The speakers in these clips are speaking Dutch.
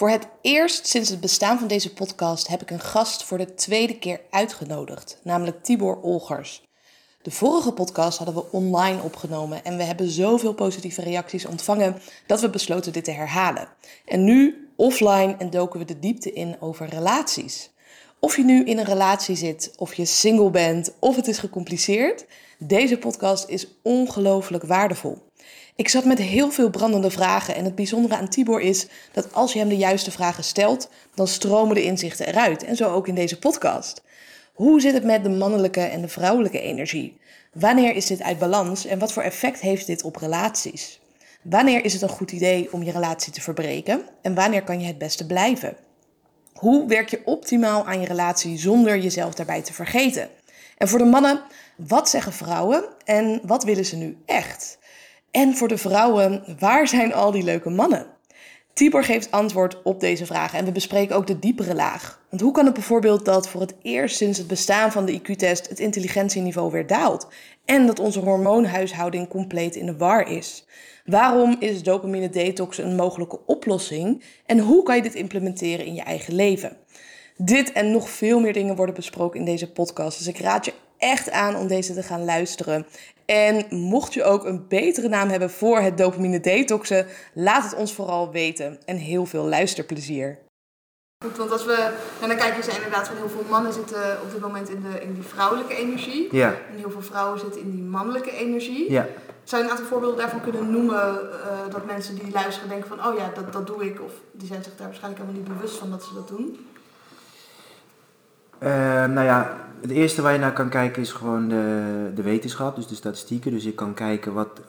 Voor het eerst sinds het bestaan van deze podcast heb ik een gast voor de tweede keer uitgenodigd, namelijk Tibor Olgers. De vorige podcast hadden we online opgenomen en we hebben zoveel positieve reacties ontvangen dat we besloten dit te herhalen. En nu offline en doken we de diepte in over relaties. Of je nu in een relatie zit, of je single bent, of het is gecompliceerd, deze podcast is ongelooflijk waardevol. Ik zat met heel veel brandende vragen en het bijzondere aan Tibor is dat als je hem de juiste vragen stelt, dan stromen de inzichten eruit. En zo ook in deze podcast. Hoe zit het met de mannelijke en de vrouwelijke energie? Wanneer is dit uit balans en wat voor effect heeft dit op relaties? Wanneer is het een goed idee om je relatie te verbreken en wanneer kan je het beste blijven? Hoe werk je optimaal aan je relatie zonder jezelf daarbij te vergeten? En voor de mannen, wat zeggen vrouwen en wat willen ze nu echt? En voor de vrouwen, waar zijn al die leuke mannen? Tibor geeft antwoord op deze vragen en we bespreken ook de diepere laag. Want hoe kan het bijvoorbeeld dat voor het eerst sinds het bestaan van de IQ-test het intelligentieniveau weer daalt en dat onze hormoonhuishouding compleet in de war is? Waarom is dopamine detox een mogelijke oplossing en hoe kan je dit implementeren in je eigen leven? Dit en nog veel meer dingen worden besproken in deze podcast. Dus ik raad je echt aan om deze te gaan luisteren. En mocht je ook een betere naam hebben voor het dopamine detoxen, laat het ons vooral weten. En heel veel luisterplezier. Goed, want als we en dan kijken, zijn inderdaad van heel veel mannen zitten op dit moment in, de, in die vrouwelijke energie. Ja. En heel veel vrouwen zitten in die mannelijke energie. Ja. Zou je een aantal voorbeelden daarvan kunnen noemen uh, dat mensen die luisteren denken van oh ja, dat, dat doe ik. Of die zijn zich daar waarschijnlijk helemaal niet bewust van dat ze dat doen. Uh, nou ja, het eerste waar je naar kan kijken is gewoon de, de wetenschap, dus de statistieken. Dus je kan kijken wat,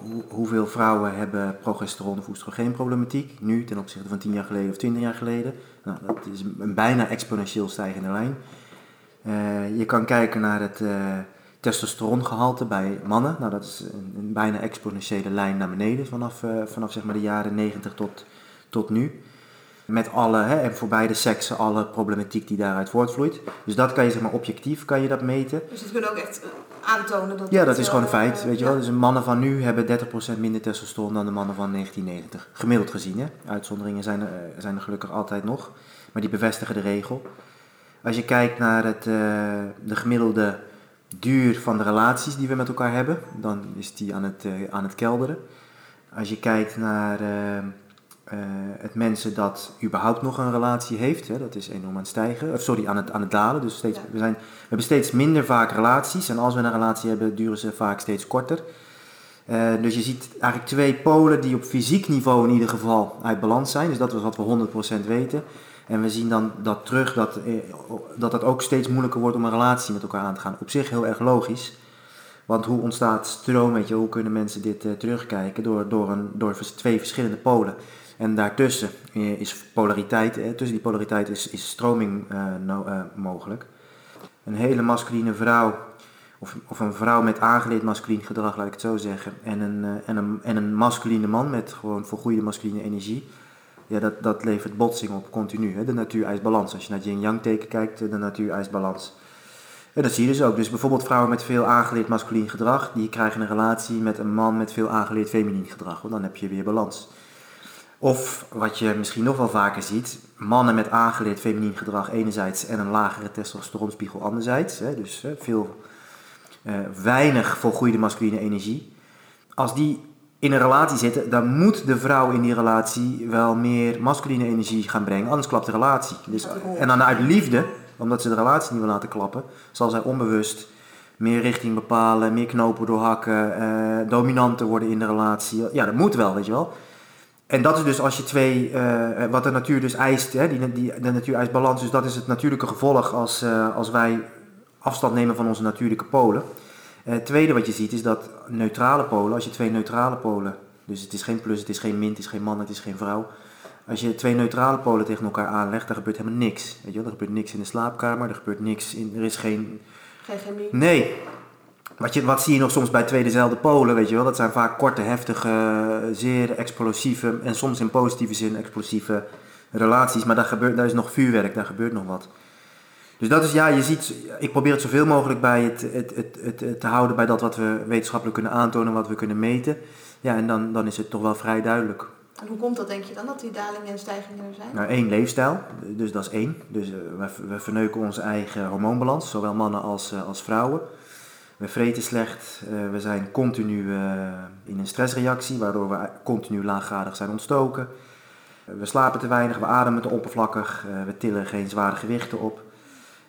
hoe, hoeveel vrouwen hebben progesteron of oestrogeenproblematiek nu ten opzichte van 10 jaar geleden of 20 jaar geleden. Nou, dat is een bijna exponentieel stijgende lijn. Uh, je kan kijken naar het testosterongehalte bij mannen. Nou, dat is een, een, bijna exponentiële lijn naar beneden vanaf, vanaf zeg maar de jaren 90 tot, tot nu met alle, hè, en voor beide seksen, alle problematiek die daaruit voortvloeit. Dus dat kan je zeg maar objectief kan je dat meten. Dus dat kunnen ook echt aantonen dat Ja, dat is gewoon een feit, weet je wel. Dus de mannen van nu hebben 30% minder testosteron dan de mannen van 1990. Gemiddeld gezien, hè. Uitzonderingen zijn er, zijn er gelukkig altijd nog, maar die bevestigen de regel. Als je kijkt naar het, uh, de gemiddelde duur van de relaties die we met elkaar hebben, dan is die aan het, uh, aan het kelderen. Als je kijkt naar... Uh, uh, het mensen dat überhaupt nog een relatie heeft, hè, dat is enorm aan het stijgen, of sorry, aan het, aan het dalen. Dus steeds, we, zijn, we hebben steeds minder vaak relaties en als we een relatie hebben, duren ze vaak steeds korter. Uh, dus je ziet eigenlijk twee polen die op fysiek niveau in ieder geval uit balans zijn. Dus dat is wat we 100% weten. En we zien dan dat terug dat, eh, dat het ook steeds moeilijker wordt om een relatie met elkaar aan te gaan. Op zich heel erg logisch. Want hoe ontstaat stroom, weet je, hoe kunnen mensen dit uh, terugkijken? Door, door, een, door twee verschillende polen. En daartussen is polariteit, tussen die polariteit is, is stroming uh, mogelijk. Een hele masculine vrouw, of, of een vrouw met aangeleerd masculin gedrag, laat ik het zo zeggen, en een, en een, en een masculine man met gewoon vergoeide masculine energie, ja, dat, dat levert botsing op continu. Hè. De natuur eist balans. Als je naar yin-yang teken kijkt, de natuur eist balans. En dat zie je dus ook. Dus bijvoorbeeld vrouwen met veel aangeleerd masculin gedrag, die krijgen een relatie met een man met veel aangeleerd feminien gedrag. Want dan heb je weer balans. Of wat je misschien nog wel vaker ziet, mannen met aangeleerd feminien gedrag enerzijds en een lagere testosteronspiegel anderzijds. Hè, dus hè, veel, uh, weinig volgroeide masculine energie. Als die in een relatie zitten, dan moet de vrouw in die relatie wel meer masculine energie gaan brengen, anders klapt de relatie. Dus, en dan uit liefde, omdat ze de relatie niet wil laten klappen, zal zij onbewust meer richting bepalen, meer knopen doorhakken, uh, dominanter worden in de relatie. Ja, dat moet wel, weet je wel. En dat is dus als je twee, uh, wat de natuur dus eist, hè, die, die, de natuur eist balans, dus dat is het natuurlijke gevolg als, uh, als wij afstand nemen van onze natuurlijke polen. Uh, het tweede wat je ziet is dat neutrale polen, als je twee neutrale polen, dus het is geen plus, het is geen min, het is geen man, het is geen vrouw. Als je twee neutrale polen tegen elkaar aanlegt, dan gebeurt helemaal niks. Weet je wel? Er gebeurt niks in de slaapkamer, er gebeurt niks, in, er is geen... Geen chemie? Nee, wat, je, wat zie je nog soms bij twee dezelfde polen, weet je wel? Dat zijn vaak korte, heftige, zeer explosieve en soms in positieve zin explosieve relaties. Maar daar, gebeurt, daar is nog vuurwerk, daar gebeurt nog wat. Dus dat is, ja, je ziet, ik probeer het zoveel mogelijk bij het, het, het, het, het te houden bij dat wat we wetenschappelijk kunnen aantonen, wat we kunnen meten. Ja, en dan, dan is het toch wel vrij duidelijk. En hoe komt dat, denk je dan, dat die dalingen en stijgingen er zijn? Nou, één leefstijl, dus dat is één. Dus uh, we, we, verneuken onze eigen hormoonbalans, zowel mannen als, uh, als vrouwen. We vreten slecht, uh, we zijn continu in een stressreactie, waardoor we continu laaggradig zijn ontstoken. we slapen te weinig, we ademen te oppervlakkig, we tillen geen zware gewichten op.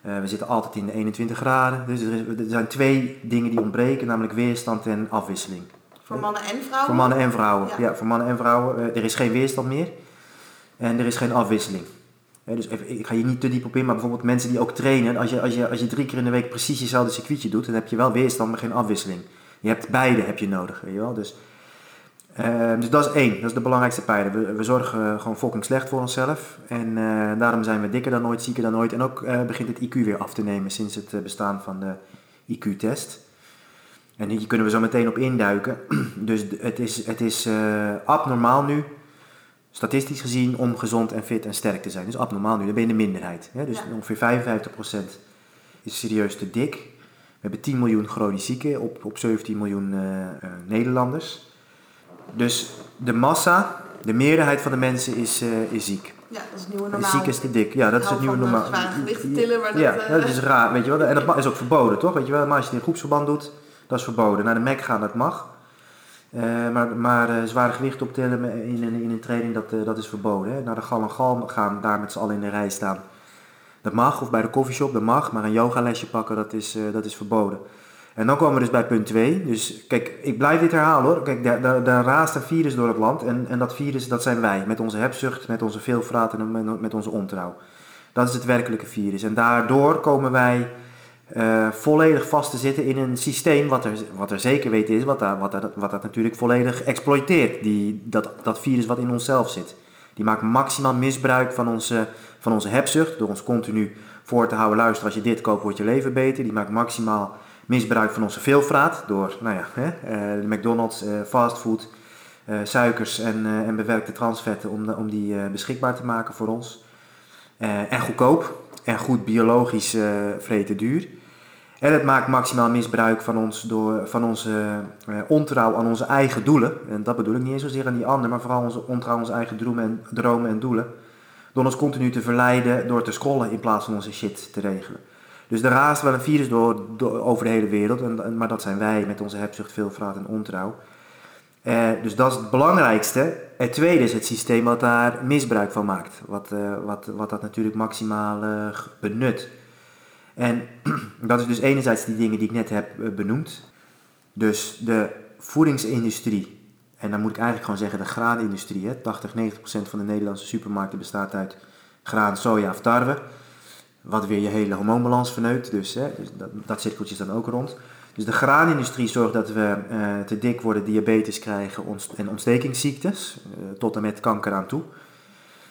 we zitten altijd in de 21 graden. Dus er, is, er zijn twee dingen die ontbreken, namelijk weerstand en afwisseling. Voor mannen en vrouwen? Voor mannen en vrouwen, ja. ja voor mannen en vrouwen. er is geen weerstand meer en er is geen afwisseling. Dus even, ik ga hier niet te diep op in, maar bijvoorbeeld mensen die ook trainen. Als je, als je, als je drie keer in de week precies jezelfde circuitje doet, dan heb je wel weerstand, maar geen afwisseling. Je hebt beide heb je nodig, weet je wel. Dus, uh, dus dat is één, dat is de belangrijkste pijler. We, we zorgen gewoon fucking slecht voor onszelf. En uh, daarom zijn we dikker dan ooit, zieker dan ooit. En ook uh, begint het IQ weer af te nemen sinds het bestaan van de IQ-test. En hier kunnen we zo meteen op induiken. Dus het is, het is abnormaal nu, statistisch gezien, om gezond en fit en sterk te zijn. Dus abnormaal nu, dan ben je de minderheid. Hè? Dus ja. ongeveer 55% is serieus te dik. We hebben 10 miljoen chronisch zieken op, op 17 miljoen uh, uh, Nederlanders. Dus de massa, de meerderheid van de mensen is, is ziek. Ja, dat is het nieuwe normaal. Ziek is te dik. Ja, dat is het nieuwe normaal. Zware gewichten tillen, maar dat... Ja, dat is raar, weet je wel. En dat is ook verboden, toch? Weet je wel, maar als je het in groepsverband doet dat is verboden. Naar de Mac gaan, dat mag. Uh, maar maar uh, zware gewicht optillen in, in, in een training, dat, uh, dat is verboden. Hè. Naar de gal en gal gaan, daar met z'n allen in de rij staan. Dat mag, of bij de coffeeshop, dat mag. Maar een yogalesje pakken, dat is, dat is verboden. En dan komen we dus bij punt 2. Dus kijk, ik blijf dit herhalen hoor. Kijk, daar, daar raast een virus door het land. En, en dat virus, dat zijn wij. Met onze hebzucht, met onze veelvraat en met, met onze ontrouw. Dat is het werkelijke virus. En daardoor komen wij uh, volledig vast te zitten in een systeem wat er, wat er zeker weten is, wat, wat, wat dat natuurlijk volledig exploiteert. Die, dat, dat virus wat in onszelf zit. Die maakt maximaal misbruik van onze, van onze hebzucht, door ons continu voor te houden, luister, als je dit koopt wordt je leven beter. Die maakt maximaal misbruik van onze veelvraat, door nou ja, hè, de McDonald's, uh, fastfood, suikers en, en bewerkte transvetten om, om die beschikbaar te maken voor ons. en goedkoop en goed biologisch vreten duur. En het maakt maximaal misbruik van, ons door, van onze uh, ontrouw aan onze eigen doelen. En dat bedoel ik niet eens zozeer aan die ander, maar vooral onze ontrouw aan onze eigen dromen en, dromen en doelen. Door ons continu te verleiden door te scrollen in plaats van onze shit te regelen. Dus er raast wel een virus door, door over de hele wereld, en, maar dat zijn wij met onze hebzucht, veelvraat en ontrouw. Uh, dus dat is het belangrijkste. Het tweede is het systeem wat daar misbruik van maakt. Wat, uh, wat, wat dat natuurlijk maximaal benut. En dat is dus enerzijds die dingen die ik net heb eh, benoemd. Dus de voedingsindustrie, en dan moet ik eigenlijk gewoon zeggen de graanindustrie. Hè. 80, 90 procent van de Nederlandse supermarkten bestaat uit graan, soja of tarwe. Wat weer je hele hormoonbalans verneukt. Dus, hè, dus dat, dat cirkeltje is dan ook rond. Dus de graanindustrie zorgt dat we uh, te dik worden, diabetes krijgen en ontstekingsziektes. Uh, tot en met kanker aan toe.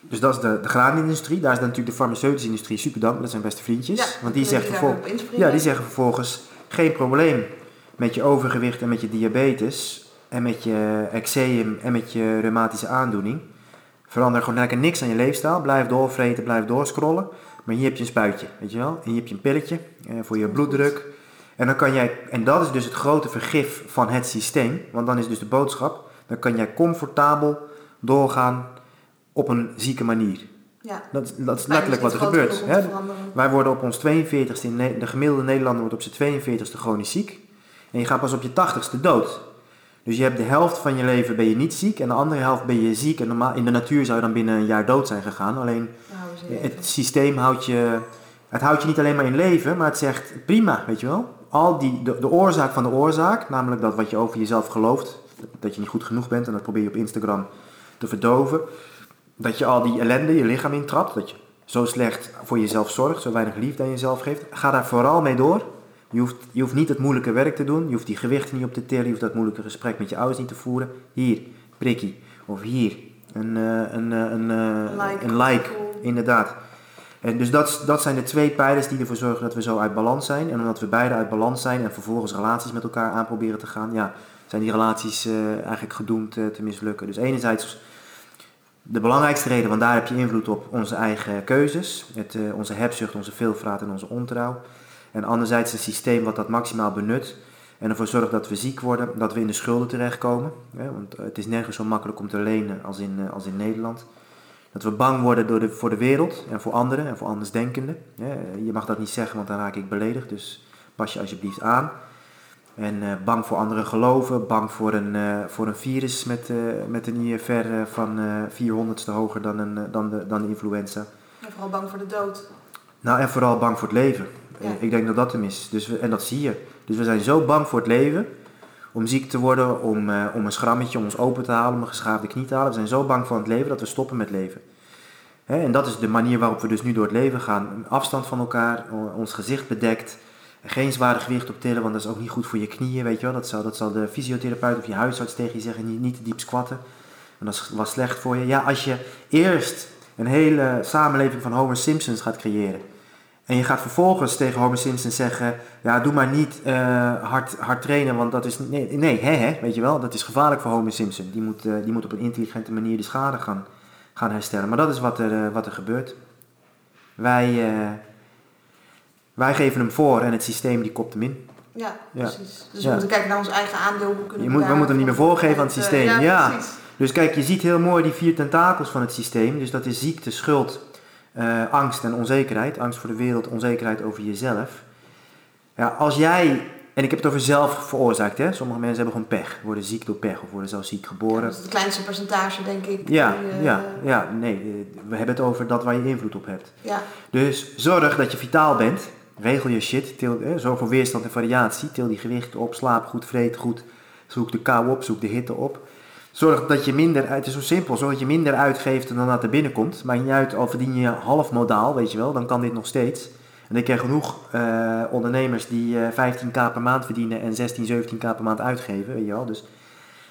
Dus dat is de, de graanindustrie. Daar is dan natuurlijk de farmaceutische industrie super dankbaar. Dat zijn beste vriendjes. Ja, Want die, zegt vervolgens, ja, die zeggen vervolgens... geen probleem met je overgewicht en met je diabetes... en met je eczeem en met je reumatische aandoening. Verander gewoon lekker niks aan je leefstijl. Blijf doorvreten, blijf doorscrollen. Maar hier heb je een spuitje, weet je wel. En hier heb je een pilletje eh, voor je bloeddruk. En, dan kan jij, en dat is dus het grote vergif van het systeem. Want dan is dus de boodschap... dan kan jij comfortabel doorgaan op een zieke manier. Ja. Dat, dat is letterlijk wat er gebeurt. Hè? Wij worden op ons 42ste, in de gemiddelde Nederlander wordt op zijn 42ste chronisch ziek. En je gaat pas op je 80ste dood. Dus je hebt de helft van je leven ben je niet ziek en de andere helft ben je ziek. En normaal, in de natuur zou je dan binnen een jaar dood zijn gegaan. Alleen het systeem houdt je, het houdt je niet alleen maar in leven, maar het zegt prima, weet je wel. Al die, de, de oorzaak van de oorzaak, namelijk dat wat je over jezelf gelooft, dat je niet goed genoeg bent en dat probeer je op Instagram te verdoven dat je al die ellende je lichaam intrapt, dat je zo slecht voor jezelf zorgt, zo weinig liefde aan jezelf geeft. Ga daar vooral mee door. Je hoeft, je hoeft niet het moeilijke werk te doen, je hoeft die gewichten niet op te tillen, je hoeft dat moeilijke gesprek met je ouders niet te voeren. Hier, prikkie. Of hier, een, uh, een, uh, een, like. een like, inderdaad. En dus dat, dat zijn de twee pijlers die ervoor zorgen dat we zo uit balans zijn. En omdat we beide uit balans zijn en vervolgens relaties met elkaar aan proberen te gaan, ja, zijn die relaties eigenlijk gedoemd te mislukken. Dus enerzijds de belangrijkste reden, want daar heb je invloed op onze eigen keuzes, het, uh, onze hebzucht, onze veelvraat en onze ontrouw. En anderzijds een systeem wat dat maximaal benut, En ervoor zorgt dat we ziek worden, dat we in de schulden terechtkomen. Want het is nergens zo makkelijk om te lenen als in, eh, als in Nederland. Dat we bang worden door de, voor de wereld en voor anderen en voor andersdenkenden. Je mag dat niet zeggen, want dan raak ik beledigd. Dus pas je alsjeblieft aan. En uh, bang voor andere geloven, bang voor een, uh, voor een virus met, uh, met een IFR van 400ste hoger dan, een, dan, de, dan de influenza. En vooral bang voor de dood. Nou, en vooral bang voor het leven. Ja. Ik denk dat dat hem is. Dus we, en dat zie je. Dus we zijn zo bang voor het leven, om ziek te worden, om, om een schrammetje, om ons open te halen, om een geschaafde knie te halen. We zijn zo bang voor het leven dat we stoppen met leven. Hè? En dat is de manier waarop we dus nu door het leven gaan. Afstand van elkaar, ons gezicht bedekt geen zware gewicht op tillen, want dat is ook niet goed voor je knieën, weet je wel. Dat zal, dat zal de fysiotherapeut of je huisarts tegen je zeggen, niet, niet te diep squatten. Want dat was slecht voor je. Ja, als je eerst een hele samenleving van Homer Simpsons gaat creëren. En je gaat vervolgens tegen Homer Simpson zeggen, ja, doe maar niet uh, hard, hard trainen, want dat is, nee, nee hè, hè, weet je wel, dat is gevaarlijk voor Homer Simpson. Die moet, uh, die moet op een intelligente manier de schade gaan, gaan herstellen. Maar dat is wat er, uh, wat er gebeurt. Wij, wij geven hem voor en het systeem die kopt hem in. Ja, precies. Dus we moeten kijken naar ons eigen aandeel. Hoe kunnen je moet, we moeten hem niet meer voorgeven aan het systeem. ja, ja. Dus kijk, je ziet heel mooi die vier tentakels van het systeem. Dus dat is ziekte, schuld, uh, angst en onzekerheid. Angst voor de wereld, onzekerheid over jezelf. Ja, als jij, en ik heb het over zelf veroorzaakt, hè. Sommige mensen hebben gewoon pech. Worden ziek door pech of worden zelfs ziek geboren. dat is het kleinste percentage, denk ik. Ja, die, uh, ja, ja, nee. We hebben het over dat waar je invloed op hebt. Ja. Dus zorg dat je vitaal bent. Regel je shit, til, eh, zorg voor weerstand en variatie. Til die gewichten op, slaap goed, vreet goed. Zoek de kou op, zoek de hitte op. Zorg dat je minder, het is zo simpel, zorg dat je minder uitgeeft dan dat er binnenkomt. Maakt niet uit, al verdien je half modaal, weet je wel, dan kan dit nog steeds. En ik ken genoeg uh, ondernemers die uh, 15k per maand verdienen en 16, 17k per maand uitgeven, weet je wel. Dus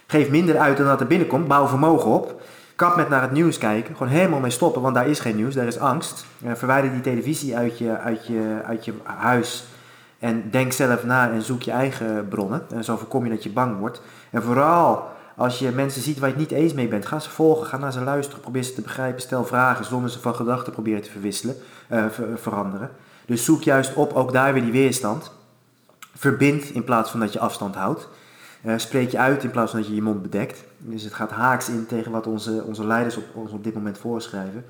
geef minder uit dan dat er binnenkomt, bouw vermogen op. Kap met naar het nieuws kijken. Gewoon helemaal mee stoppen, want daar is geen nieuws, daar is angst. Uh, verwijder die televisie uit je, uit, je, uit je huis. En denk zelf na en zoek je eigen bronnen. En zo voorkom je dat je bang wordt. En vooral als je mensen ziet waar je het niet eens mee bent, ga ze volgen, ga naar ze luisteren, probeer ze te begrijpen, stel vragen zonder ze van gedachten proberen te verwisselen, ver, veranderen. Dus zoek juist op ook daar weer die weerstand. Verbind in plaats van dat je afstand houdt. Uh, spreek je uit in plaats van dat je je mond bedekt. Dus het gaat haaks in tegen wat onze, onze leiders op, ons op dit moment voorschrijven.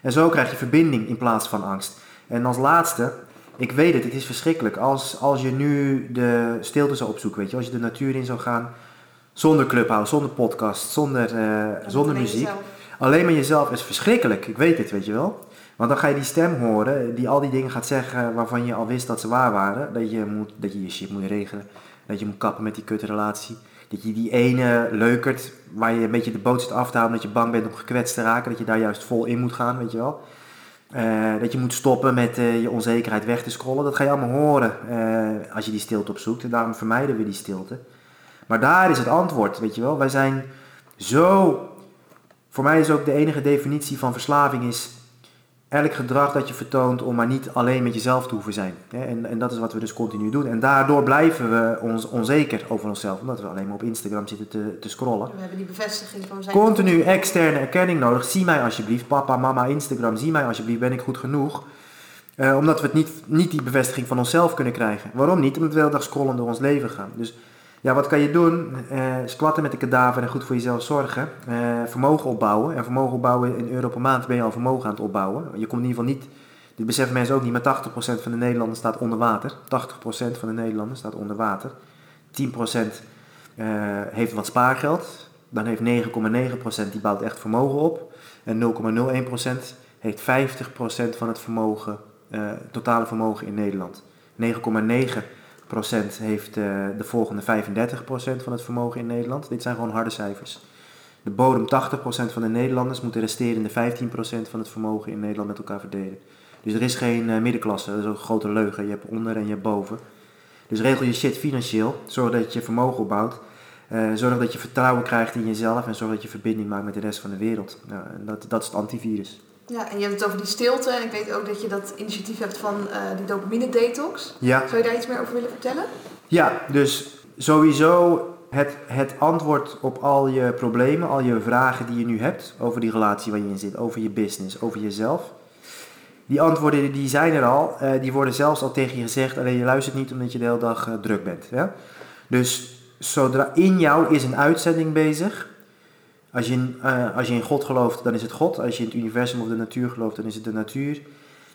En zo krijg je verbinding in plaats van angst. En als laatste, ik weet het, het is verschrikkelijk. Als, als je nu de stilte zou opzoeken, weet je, als je de natuur in zou gaan, zonder clubhouse, zonder podcast, zonder, uh, zonder muziek. Alleen maar jezelf is verschrikkelijk. Ik weet het, weet je wel. Want dan ga je die stem horen die al die dingen gaat zeggen waarvan je al wist dat ze waar waren. Dat je, moet, dat je je shit moet regelen. Dat je moet kappen met die kutrelatie. Dat je die ene leukert waar je een beetje de boot zit af te houden. Dat je bang bent om gekwetst te raken. Dat je daar juist vol in moet gaan, weet je wel. Uh, dat je moet stoppen met uh, je onzekerheid weg te scrollen. Dat ga je allemaal horen uh, als je die stilte opzoekt. En daarom vermijden we die stilte. Maar daar is het antwoord, weet je wel. Wij zijn zo... Voor mij is ook de enige definitie van verslaving is elk gedrag dat je vertoont om maar niet alleen met jezelf te hoeven zijn. En, en dat is wat we dus continu doen. En daardoor blijven we ons onzeker over onszelf, omdat we alleen maar op Instagram zitten te, te scrollen. We hebben die bevestiging van zijn. Continu externe erkenning nodig. Zie mij alsjeblieft, papa, mama, Instagram, zie mij alsjeblieft, ben ik goed genoeg? Uh, omdat we het niet, niet die bevestiging van onszelf kunnen krijgen. Waarom niet? Omdat we de hele dag scrollen door ons leven gaan. Dus ja, wat kan je doen? Uh, squatten met de kadaver en goed voor jezelf zorgen. Uh, vermogen opbouwen. En vermogen opbouwen in euro per maand ben je al vermogen aan het opbouwen. Je komt in ieder geval niet, dit beseffen mensen ook niet, maar 80% van de Nederlanders staat onder water. 80% van de Nederlanders staat onder water. 10% uh, heeft wat spaargeld. Dan heeft 9,9% die bouwt echt vermogen op. En 0,01% heeft 50% van het vermogen, totale vermogen in Nederland. 9,9% heeft uh, de volgende 35% van het vermogen in Nederland. Dit zijn gewoon harde cijfers. De bodem 80% van de Nederlanders moet de resterende 15% van het vermogen in Nederland met elkaar verdelen. Dus er is geen uh, middenklasse, dat is ook een grote leugen. Je hebt onder en je hebt boven. Dus regel je shit financieel. Zorg dat je vermogen opbouwt. Uh, zorg dat je vertrouwen krijgt in jezelf en zorg dat je verbinding maakt met de rest van de wereld. Nou, dat, dat is het antivirus. Ja, en je hebt het over die stilte. En ik weet ook dat je dat initiatief hebt van uh, die dopamine detox. Ja. Zou je daar iets meer over willen vertellen? Ja, dus sowieso het, het antwoord op al je problemen, al je vragen die je nu hebt over die relatie waar je in zit, over je business, over jezelf. Die antwoorden die zijn er al, uh, die worden zelfs al tegen je gezegd, alleen je luistert niet omdat je de hele dag uh, druk bent. Ja? Dus zodra in jou is een uitzending bezig. Als je, in, eh, als je in God gelooft, dan is het God. Als je in het universum of de natuur gelooft, dan is het de natuur.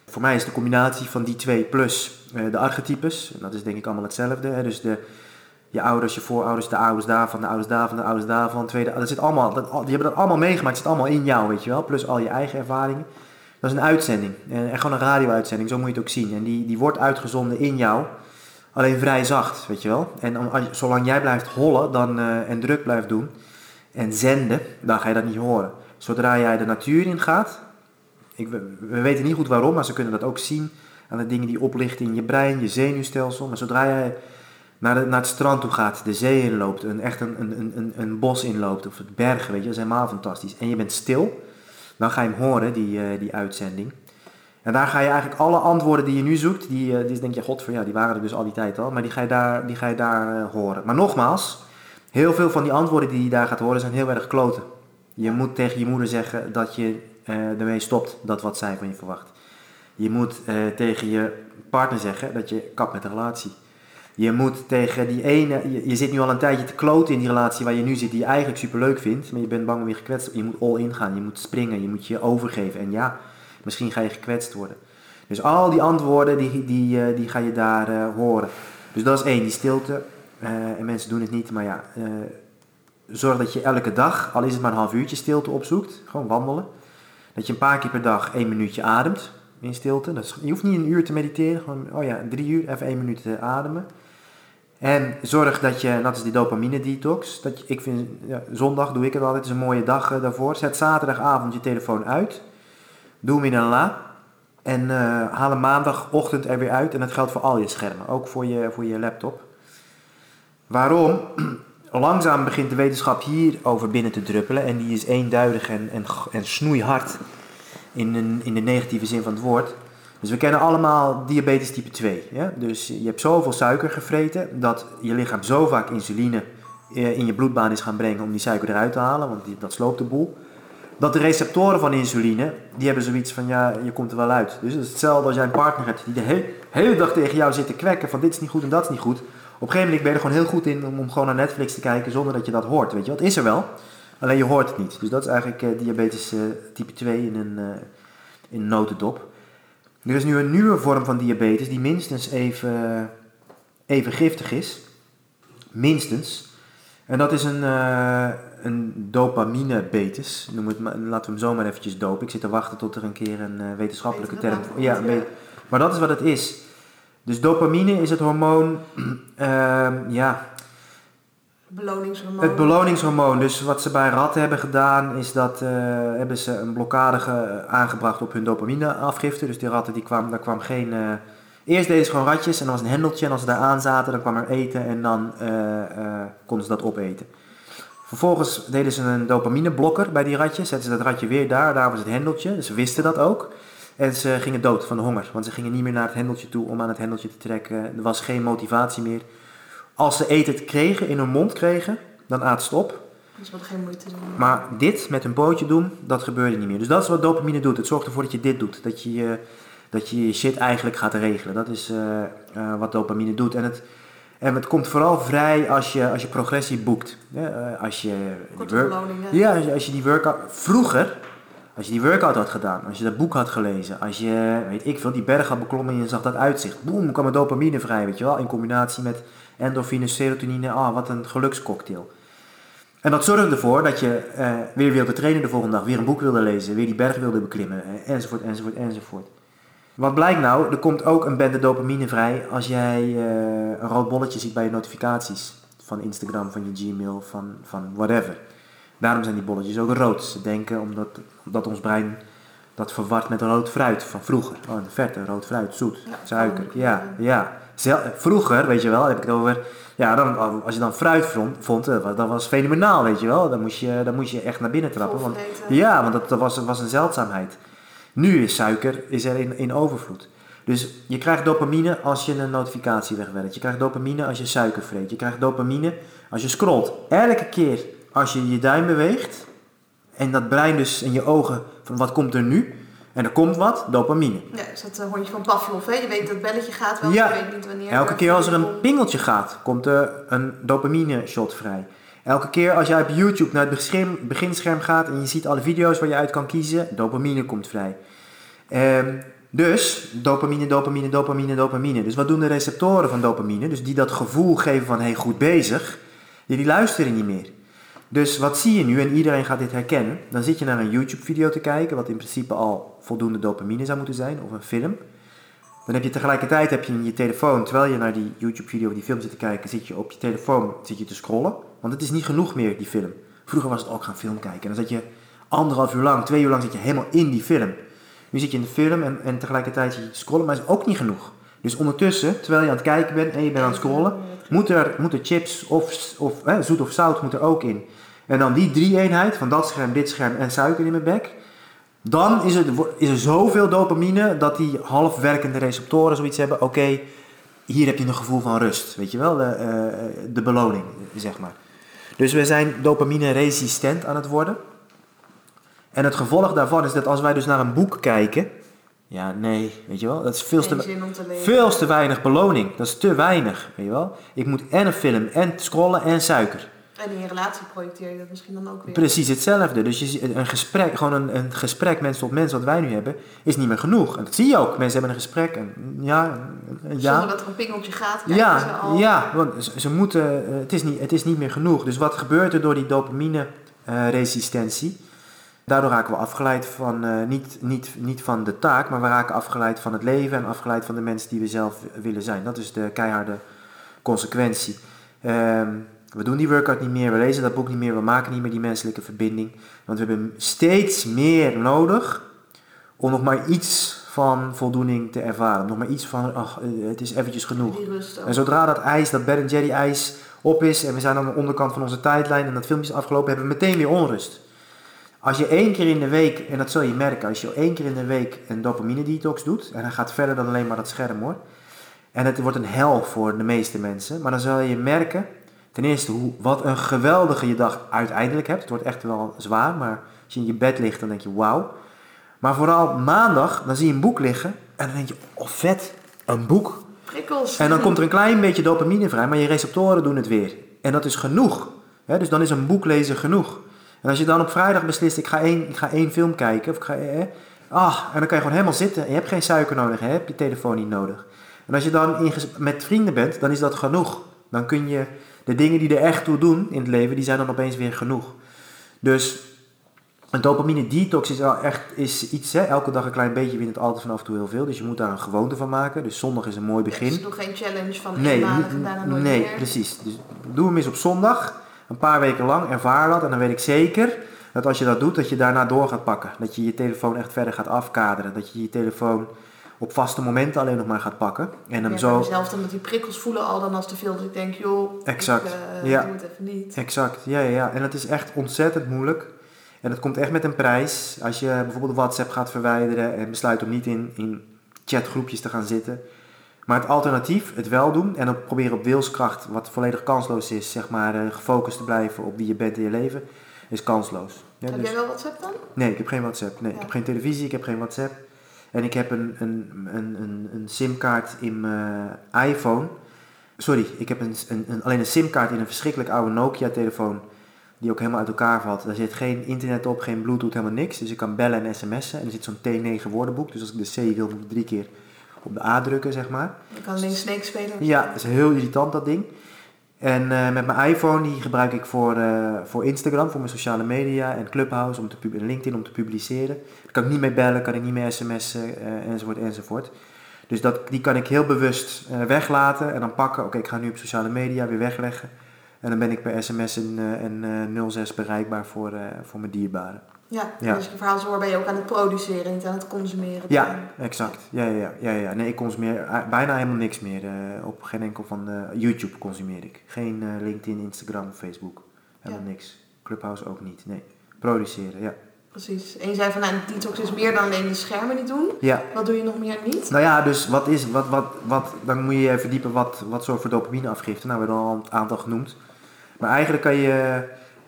Voor mij is de combinatie van die twee plus eh, de archetypes. En dat is denk ik allemaal hetzelfde. Hè? Dus de, je ouders, je voorouders, de ouders daarvan, de ouders daarvan, de ouders daarvan. Tweede, dat zit allemaal, dat, die hebben dat allemaal meegemaakt. Het zit allemaal in jou, weet je wel. Plus al je eigen ervaringen. Dat is een uitzending. En, en gewoon een radio-uitzending, zo moet je het ook zien. En die, die wordt uitgezonden in jou. Alleen vrij zacht, weet je wel. En om, zolang jij blijft hollen dan, en druk blijft doen en zenden, dan ga je dat niet horen. Zodra jij de natuur in gaat, ik, we, we, weten niet goed waarom, maar ze kunnen dat ook zien aan de dingen die oplichten in je brein, je zenuwstelsel. Maar zodra jij naar, naar het strand toe gaat, de zee inloopt, een, echt een, een, een, een bos inloopt of het bergen, weet je, dat is helemaal fantastisch. En je bent stil, dan ga je hem horen, die, uh, die uitzending. En daar ga je eigenlijk alle antwoorden die je nu zoekt, die, uh, die denk je, god, ja, die waren er dus al die tijd al, maar die ga je daar, die ga je daar uh, horen. Maar nogmaals, heel veel van die antwoorden die je daar gaat horen zijn heel erg kloten. Je moet tegen je moeder zeggen dat je uh, ermee stopt dat wat zij van je verwacht. Je moet tegen je partner zeggen dat je kapt met de relatie. Je moet tegen die ene, je, je, zit nu al een tijdje te kloten in die relatie waar je nu zit, die je eigenlijk superleuk vindt, maar je bent bang om weer gekwetst Je moet all in gaan, je moet springen, je moet je overgeven. En ja, Misschien ga je gekwetst worden. Dus al die antwoorden, die, die, uh, die ga je daar horen. Dus dat is één, die stilte. Uh, en mensen doen het niet, maar ja, zorg dat je elke dag, al is het maar een half uurtje stilte opzoekt. Gewoon wandelen. Dat je een paar keer per dag één minuutje ademt in stilte. Dat je hoeft niet een uur te mediteren, gewoon, oh ja, drie uur, even één minuut ademen. En zorg dat je, dat is die dopamine detox. Dat je, ik vind, ja, zondag doe ik het altijd, is een mooie dag daarvoor. Zet zaterdagavond je telefoon uit. Doe hem in een la. En haal hem maandagochtend er weer uit. En dat geldt voor al je schermen, ook voor je, voor je laptop. Waarom? Langzaam begint de wetenschap hierover binnen te druppelen. En die is eenduidig en, en, en snoeihard in, een, in de negatieve zin van het woord. Dus we kennen allemaal diabetes type 2. Ja? Dus je hebt zoveel suiker gevreten dat je lichaam zo vaak insuline in je bloedbaan is gaan brengen om die suiker eruit te halen, want die, dat sloopt de boel dat de receptoren van insuline, die hebben zoiets van, ja, je komt er wel uit. Dus het is hetzelfde als jij een partner hebt die de he hele dag tegen jou zit te kwekken van dit is niet goed en dat is niet goed. Op een gegeven moment ben je er gewoon heel goed in om, om gewoon naar Netflix te kijken zonder dat je dat hoort, weet je. Wat is er wel, alleen je hoort het niet. Dus dat is eigenlijk uh, diabetes uh, type 2 in een, uh, in notendop. Er is nu een nieuwe vorm van diabetes die minstens even, even giftig is. Minstens. En dat is een, een dopamine-betes. Laten we hem zo maar eventjes dopen. Ik zit te wachten tot er een keer een wetenschappelijke term... Ja, ja, maar dat is wat het is. Dus dopamine is het hormoon... Uh, ja... Beloningshormoon. Het beloningshormoon. Dus wat ze bij ratten hebben gedaan... is dat uh, hebben ze een blokkade aangebracht op hun dopamine-afgifte. Dus die ratten, die kwam, daar kwam geen... Uh, Eerst deden ze gewoon ratjes en dan was een hendeltje en als ze daar aan zaten, dan kwam er eten en dan konden ze dat opeten. Vervolgens deden ze een dopamineblokker bij die ratje. Zetten ze dat ratje weer daar. Daar was het hendeltje. Dus ze wisten dat ook. En ze gingen dood van de honger. Want ze gingen niet meer naar het hendeltje toe om aan het hendeltje te trekken. Er was geen motivatie meer. Als ze eten kregen, in hun mond kregen, dan aten ze op. Dus wat geen moeite doen. Maar dit met een pootje doen, dat gebeurde niet meer. Dus dat is wat dopamine doet. Het zorgt ervoor dat je dit doet. Dat je dat je, je shit eigenlijk gaat regelen. Dat is uh, uh, wat dopamine doet. En het, en het komt vooral vrij als je, als je progressie boekt. Ja, als je die work, ja, als je, als je die workout... Vroeger, als je die workout had gedaan, als je dat boek had gelezen, als je, weet ik veel, die berg had beklommen en je zag dat uitzicht. Boem, kwam er dopamine vrij, weet je wel. In combinatie met endorfine, serotonine. Ah, wat een gelukscocktail. En dat zorgde ervoor dat je eh, weer wilde trainen de volgende dag, weer een boek wilde lezen, weer die berg wilde beklimmen, eh, enzovoort, enzovoort, enzovoort. Wat blijkt nou? Er komt ook een bende dopamine vrij als jij uh, een rood bolletje ziet bij je notificaties. Van Instagram, van je Gmail, van, van whatever. Daarom zijn die bolletjes ook rood. Ze denken omdat, omdat ons brein dat verward met rood fruit van vroeger. Oh, de verte, rood fruit, zoet, ja, suiker. Ja, ja. vroeger, weet je wel, heb ik het over. Ja, dan, als je dan fruit vond, vond dat was fenomenaal, weet je wel. Dan moest je, dan moest je echt naar binnen trappen. Want, ja, want dat, dat was, was een zeldzaamheid. Nu is suiker is er in, in overvloed. Dus je krijgt dopamine als je een notificatie wegwerkt. Je krijgt dopamine als je suiker vreet. Je krijgt dopamine als je scrolt. Elke keer als je je duim beweegt en dat brein dus in je ogen van wat komt er nu. En er komt wat, dopamine. Ja, is dat uh, hondje van Pavlov, hè? Je weet dat het belletje gaat wel, Ja. je weet niet wanneer. Elke keer als er een pingeltje gaat, komt er een dopamine shot vrij. Elke keer als jij op YouTube naar het beginscherm gaat en je ziet alle video's waar je uit kan kiezen, dopamine komt vrij. Ehm, dus dopamine, dopamine, dopamine, dopamine. Dus wat doen de receptoren van dopamine? Dus die dat gevoel geven van hey, goed bezig, die, die luisteren niet meer. Dus wat zie je nu, en iedereen gaat dit herkennen, dan zit je naar een YouTube-video te kijken, wat in principe al voldoende dopamine zou moeten zijn, of een film. Dan heb je tegelijkertijd heb je in je telefoon, terwijl je naar die YouTube-video of die film zit te kijken, zit je op je telefoon zit je te scrollen. Want het is niet genoeg meer, die film. Vroeger was het ook gaan film kijken. En dan zat je anderhalf uur lang, twee uur lang zit je helemaal in die film. Nu zit je in de film en, en tegelijkertijd zit je te scrollen, maar is ook niet genoeg. Dus ondertussen, terwijl je aan het kijken bent en je bent aan het scrollen, moet er, moet er chips of, of eh, zoet of zout moet er ook in. En dan die drie eenheid van dat scherm, dit scherm en suiker in mijn bek. Dan is, het, is er zoveel dopamine dat die half werkende receptoren zoiets hebben. Oké, hier heb je een gevoel van rust. Weet je wel, de, eh, de beloning, zeg maar. Dus we zijn dopamine resistent aan het worden. En het gevolg daarvan is dat als wij dus naar een boek kijken. Ja, nee, weet je wel, dat is veel te, veel weinig beloning. Dat is te weinig, weet je wel. Ik moet en een film, en scrollen, en suiker. En in je relatie projecteer je dat misschien dan ook weer. Precies hetzelfde. Dus je, een gesprek, gewoon een, een gesprek mens tot mens wat wij nu hebben, is niet meer genoeg. En dat zie je ook. Mensen hebben een gesprek en ja, ja. Zonder dat er een pingeltje gaat, kijken ze Ja, al. ja, want ze, ze moeten, eh, het, is niet, het is niet meer genoeg. Dus wat gebeurt er door die dopamine-resistentie? Daardoor raken we afgeleid van, eh, niet, niet, niet van de taak, maar we raken afgeleid van het leven en afgeleid van de mensen die we zelf willen zijn. Dat is de keiharde consequentie. Ehm, we doen die workout niet meer, we lezen dat boek niet meer, we maken niet meer die menselijke verbinding. Want we hebben steeds meer nodig om nog maar iets van voldoening te ervaren. Nog maar iets van, ach, eh, het is eventjes genoeg. En zodra dat ijs, dat Ben Jerry ijs op is en we zijn aan de onderkant van onze tijdlijn en dat filmpje is afgelopen, hebben we meteen weer onrust. Als je één keer in de week, en dat zul je merken, als je één keer in de week een dopamine detox doet, en hij gaat verder dan alleen maar dat scherm hoor, en het wordt een hel voor de meeste mensen, maar dan zal je merken, ten eerste, hoe, wat een geweldige je dag uiteindelijk hebt. Het wordt echt wel zwaar, maar als je in je bed ligt, dan denk je wauw. Maar vooral maandag, dan zie je een boek liggen en dan denk je, oh vet, een boek. Prikkels. En dan komt er een klein beetje dopamine vrij, maar je receptoren doen het weer. En dat is genoeg. Hè, dus dan is een boek lezen genoeg. En als je dan op vrijdag beslist, ik ga één, ik ga één film kijken, of ik ga, eh, ah, en dan kan je gewoon helemaal zitten. En je hebt geen suiker nodig, je hebt je telefoon niet nodig. En als je dan in met vrienden bent, dan is dat genoeg. Dan kun je de dingen die er echt toe doen in het leven, die zijn dan opeens weer genoeg. Dus een dopamine detox is wel echt is iets, hè, elke dag een klein beetje wint het altijd vanaf en toe heel veel. Dus je moet daar een gewoonte van maken. Dus zondag is een mooi begin. Dus doe geen challenge van Nee, eenmalig en daarna nooit nee meer. precies. Dus doe hem eens op zondag, een paar weken lang, ervaar dat. En dan weet ik zeker dat als je dat doet, dat je daarna door gaat pakken. Dat je je telefoon echt verder gaat afkaderen. Dat je je telefoon op vaste momenten alleen nog maar gaat pakken. En hem Ja, zo... Zelf dan met die prikkels voelen al dan als te veel. Dus ik denk, joh, Exact, ik eh, ja. doe het even niet. Exact, ja, ja, ja. En het is echt ontzettend moeilijk. En het komt echt met een prijs. Als je bijvoorbeeld WhatsApp gaat verwijderen en besluit om niet in, in chatgroepjes te gaan zitten. Maar het alternatief, het wel doen en dan proberen op wilskracht, wat volledig kansloos is, zeg maar, eh, gefocust te blijven op wie je bent in je leven, is kansloos. Ja, Heb dus- jij wel WhatsApp dan? Nee, ik heb geen WhatsApp. Nee, ik heb geen televisie, ik heb geen WhatsApp. En ik heb een, een, een, een, een simkaart in mijn iPhone. Sorry, ik heb een, een, een- alleen een simkaart in een verschrikkelijk oude Nokia-telefoon. Die ook helemaal uit elkaar valt. Daar zit geen internet op, geen bluetooth, helemaal niks. Dus ik kan bellen en sms'en. En er zit zo'n T9 woordenboek. Dus als ik de C wil, moet ik drie keer op de A drukken, zeg maar. Je kan alleen Snake spelen. Ja, dat is heel irritant dat ding. En eh, met mijn iPhone, die gebruik ik voor, eh, voor Instagram, voor mijn sociale media en Clubhouse om te pub- en LinkedIn om te publiceren. Daar kan ik niet mee bellen, kan ik niet meer sms'en, eh, enzovoort, enzovoort. Dus dat, die kan ik heel bewust weglaten en dan pakken. Oké, ik ga nu op sociale media weer wegleggen. En dan ben ik per sms en, en eh, 06 bereikbaar voor, voor mijn dierbaren. Ja, Ja. als je verhaal zo hoor, ben je ook aan het produceren, niet aan het consumeren. Ja, exact. Ja, ja, ja, ja. Nee, ik consumeer eh, bijna helemaal niks meer. eh, op geen enkel van eh, YouTube consumeer ik. Geen LinkedIn, Instagram, Facebook. Helemaal Ja. niks. Clubhouse ook niet. Nee. Produceren, ja. Precies. En je zei van, nou, detox is meer dan alleen de schermen niet doen. Ja. Wat doe je nog meer niet? Nou ja, dus wat is, wat, wat, wat, dan moet je verdiepen wat, wat zorgt voor dopamineafgifte. Nou, we hebben al een aantal genoemd. Maar eigenlijk kan je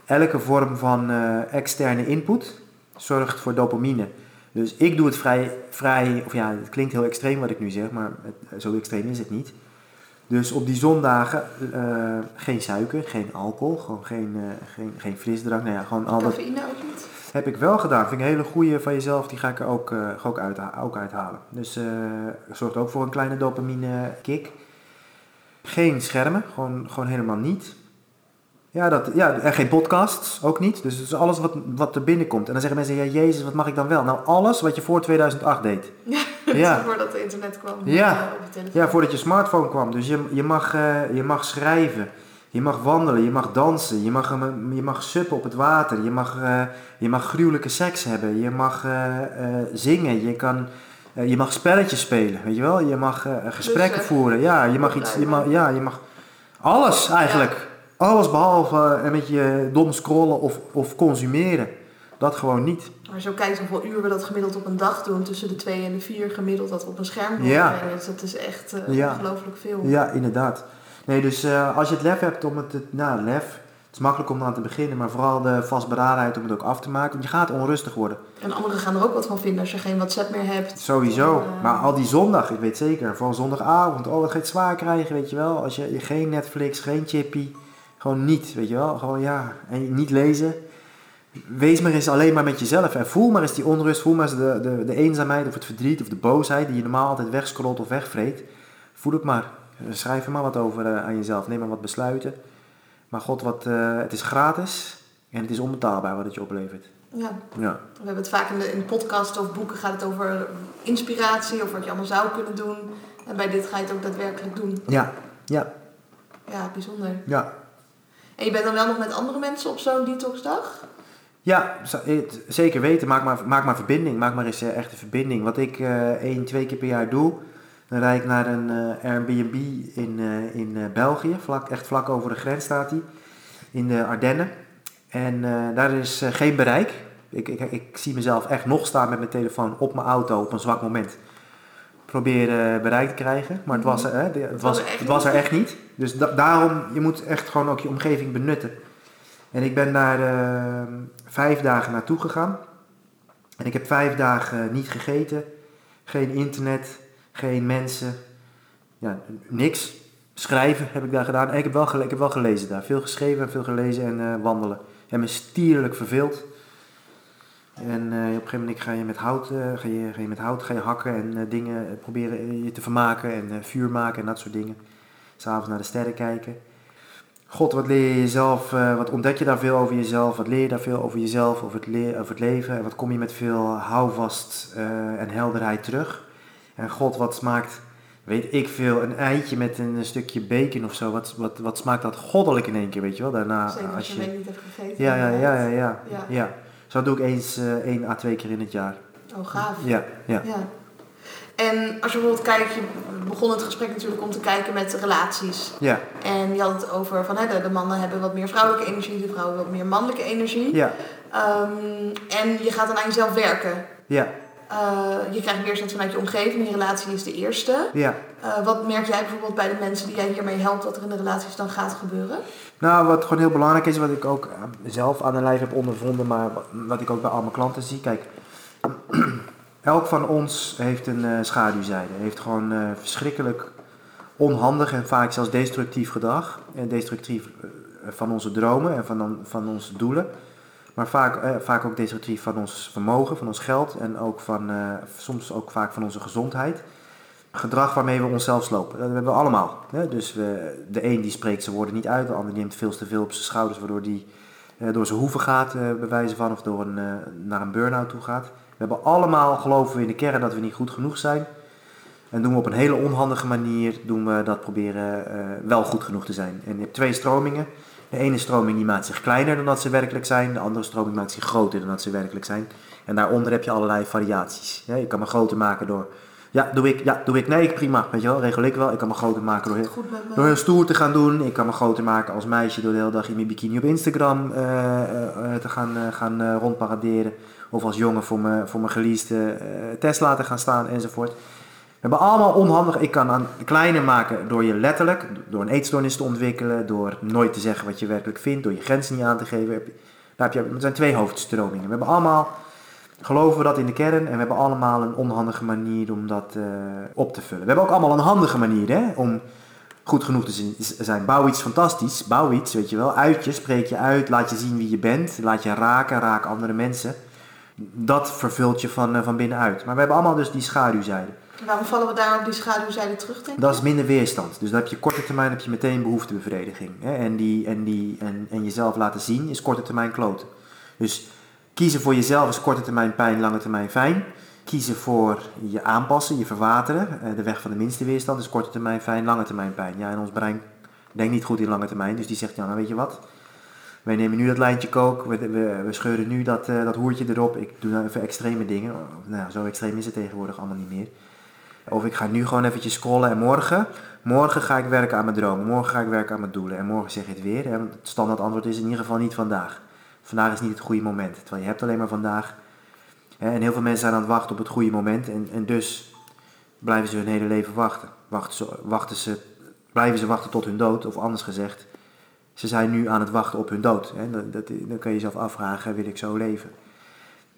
elke vorm van eh, externe input zorgt voor dopamine. Dus ik doe het vrij, vrij, of ja, het klinkt heel extreem wat ik nu zeg, maar het, zo extreem is het niet. Dus op die zondagen eh, geen suiker, geen alcohol, gewoon geen, uh, geen, geen frisdrank. Nou ja, gewoon al dat ook niet? heb ik wel gedaan. Vind ik een hele goede van jezelf, die ga ik er ook, uh, ook, uit, ook uithalen. Dus zorgt ook voor een kleine dopamine kick. Geen schermen, gewoon, gewoon helemaal niet. Ja, dat, ja, en geen podcasts, ook niet. Dus, dus alles wat, wat er binnenkomt. En dan zeggen mensen, ja jezus, wat mag ik dan wel? Nou, alles wat je voor 2008 deed. Ja, ja. voordat het internet kwam. Ja, uh, ja voordat je smartphone kwam. Dus je, je, mag, uh, je mag schrijven, je mag wandelen, je mag dansen, je mag, je mag suppen op het water, je mag, uh, je mag gruwelijke seks hebben, je mag zingen, je, kan, je mag spelletjes spelen, weet je wel? Je mag gesprekken dus, voeren, ja, je mag iets, je mag, ja, je mag alles eigenlijk. Ja. Alles behalve een beetje dom scrollen of, of consumeren. Dat gewoon niet. Maar zo kijkt hoeveel uur we dat gemiddeld op een dag doen. Tussen de twee en de vier gemiddeld dat we op een scherm doen. Ja. Dus dat is echt uh, ja. ongelooflijk veel. Ja, inderdaad. Nee, dus uh, als je het lef hebt om het... Nou, lef. Het is makkelijk om aan te beginnen. Maar vooral de vastberadenheid om het ook af te maken. Want je gaat onrustig worden. En anderen gaan er ook wat van vinden als je geen WhatsApp meer hebt. Sowieso. Dan, uh... Maar al die zondag, ik weet zeker. Vooral zondagavond. Oh, wat ga je het zwaar krijgen, weet je wel. Als je, je geen Netflix, geen chippy... Gewoon niet, weet je wel. Gewoon ja. En niet lezen. Wees maar eens alleen maar met jezelf. En voel maar eens die onrust. Voel maar eens de, de, de eenzaamheid of het verdriet of de boosheid die je normaal altijd wegscrollt of wegvreet. Voel het maar. Schrijf er maar wat over uh, aan jezelf. Neem maar wat besluiten. Maar God, wat, uh, het is gratis en het is onbetaalbaar wat het je oplevert. Ja. ja. We hebben het vaak in de, in podcast of boeken gaat het over inspiratie of wat je allemaal zou kunnen doen. En bij dit ga je het ook daadwerkelijk doen. Ja, ja. Ja, bijzonder. Ja, en je bent dan wel nog met andere mensen op zo'n detoxdag? Ja, zeker weten. Maak maar, maak maar verbinding. Maak maar eens echt een verbinding. Wat ik uh, één, twee keer per jaar doe, dan rijd ik naar een uh, Airbnb in, in België. Vlak, echt vlak over de grens staat hij. In de Ardennen. En daar is geen bereik. Ik, ik, ik zie mezelf echt nog staan met mijn telefoon op mijn auto op een zwak moment proberen bereik te krijgen. Maar het was, er, hè, het was, het was er echt niet. Dus da daarom, je moet echt gewoon ook je omgeving benutten. En ik ben daar uh, vijf dagen naartoe gegaan. En ik heb vijf dagen niet gegeten. Geen internet, geen mensen. Ja, niks. Schrijven heb ik daar gedaan. En ik heb wel, ik heb wel gelezen daar. Veel geschreven en veel gelezen en uh, wandelen. En me stierlijk verveeld. En uh, op een gegeven moment ga je met hout, uh, ga je, ga je met hout ga je hakken en uh, dingen proberen je te vermaken en vuur maken en dat soort dingen. S'avonds naar de sterren kijken. God, wat leer je jezelf, wat ontdek je daar veel over jezelf, wat leer je daar veel over jezelf, over het, over het leven en wat kom je met veel houvast en helderheid terug. En God, wat smaakt, weet ik veel, een eitje met een stukje bacon of zo, wat, wat, wat smaakt dat goddelijk in één keer, weet je wel. Daarna, Zeker als je, je niet hebt gegeten. Ja, ja, ja, ja, ja. ja. ja. Zo doe ik eens uh, één à twee keer in het jaar. Oh, gaaf. Ja, ja. ja. En als je bijvoorbeeld kijkt, je begon het gesprek natuurlijk om te kijken met relaties. Ja. En je had het over van hè, de, mannen hebben wat meer vrouwelijke energie, de vrouwen wat meer mannelijke energie. Ja. Um, en je gaat dan aan jezelf werken. Ja. Uh, je krijgt weerstand vanuit je omgeving, je relatie is de eerste. Ja. Uh, wat merk jij bijvoorbeeld bij de mensen die jij hiermee helpt, wat er in de relaties dan gaat gebeuren? Nou, wat gewoon heel belangrijk is, wat ik ook zelf aan de lijf heb ondervonden, maar wat ik ook bij al mijn klanten zie. Kijk, elk van ons heeft een uh, schaduwzijde. Heeft gewoon verschrikkelijk onhandig en vaak zelfs destructief gedrag. En destructief van onze dromen en van, van onze doelen. Maar vaak, vaak ook destructief van ons vermogen, van ons geld en ook van, soms ook vaak van onze gezondheid gedrag waarmee we onszelf slopen. Dat hebben we allemaal. Hè? Dus we, de een die spreekt zijn woorden niet uit, de ander neemt veel te veel op zijn schouders, waardoor die uh, door zijn hoeven gaat, uh, bij wijze van, of door een, naar een burn-out toe gaat. We hebben allemaal, geloven we in de kern, dat we niet goed genoeg zijn. En doen we op een hele onhandige manier, doen we dat proberen wel goed genoeg te zijn. En je hebt twee stromingen. De ene stroming die maakt zich kleiner dan dat ze werkelijk zijn, de andere stroming maakt zich groter dan dat ze werkelijk zijn. En daaronder heb je allerlei variaties. je kan me groter maken door ja, doe ik. Ja, doe ik. Nee, prima. Weet je wel, regel ik wel. Ik kan me groter maken door, heel, door heel stoer te gaan doen. Ik kan me groter maken als meisje door de hele dag in mijn bikini op Instagram uh, uh, te gaan, uh, gaan rondparaderen. Of als jongen voor mijn, voor mijn geleasede Tesla te gaan staan enzovoort. We hebben allemaal onhandig. Ik kan aan kleiner maken door je letterlijk, door een eetstoornis te ontwikkelen, door nooit te zeggen wat je werkelijk vindt, door je grenzen niet aan te geven. Daar heb je, er zijn twee hoofdstromingen. We hebben allemaal geloven we dat in de kern en we hebben allemaal een onhandige manier om dat eh, op te vullen. We hebben ook allemaal een handige manier hè, om goed genoeg te zijn. Bouw iets fantastisch, bouw iets, weet je wel. Uit je, spreek je uit, laat je zien wie je bent, laat je raken, raak andere mensen. Dat vervult je van, uh, van binnenuit. Maar we hebben allemaal dus die schaduwzijde. Waarom vallen we daar op die schaduwzijde terug, denk Dat is minder weerstand. Dus dan heb je korte termijn heb je meteen behoeftebevrediging. Hè? En, die, en, die, en, en jezelf laten zien is korte termijn kloten. Dus kiezen voor jezelf is korte termijn pijn, lange termijn fijn. Kiezen voor je aanpassen, je verwateren. Eh, de weg van de minste weerstand is korte termijn fijn, lange termijn pijn. Ja, en ons brein denkt niet goed in lange termijn. Dus die zegt, ja, nou weet je wat... Wij nemen nu dat lijntje kook, we, we, scheuren nu dat, uh, dat hoertje erop. Ik doe nou even extreme dingen. Nou, zo extreem is het tegenwoordig allemaal niet meer. Of ik ga nu gewoon eventjes scrollen en morgen, morgen ga ik werken aan mijn dromen. Morgen ga ik werken aan mijn doelen. En morgen zeg je het weer. Hè? Het standaard antwoord is in ieder geval niet vandaag. Vandaag is niet het goede moment. Terwijl je hebt alleen maar vandaag. En heel veel mensen zijn aan het wachten op het goede moment. En, en dus blijven ze hun hele leven wachten. Wachten ze, wachten ze, blijven ze wachten tot hun dood. Of anders gezegd, ze zijn nu aan het wachten op hun dood. Dan kan je jezelf afvragen, wil ik zo leven?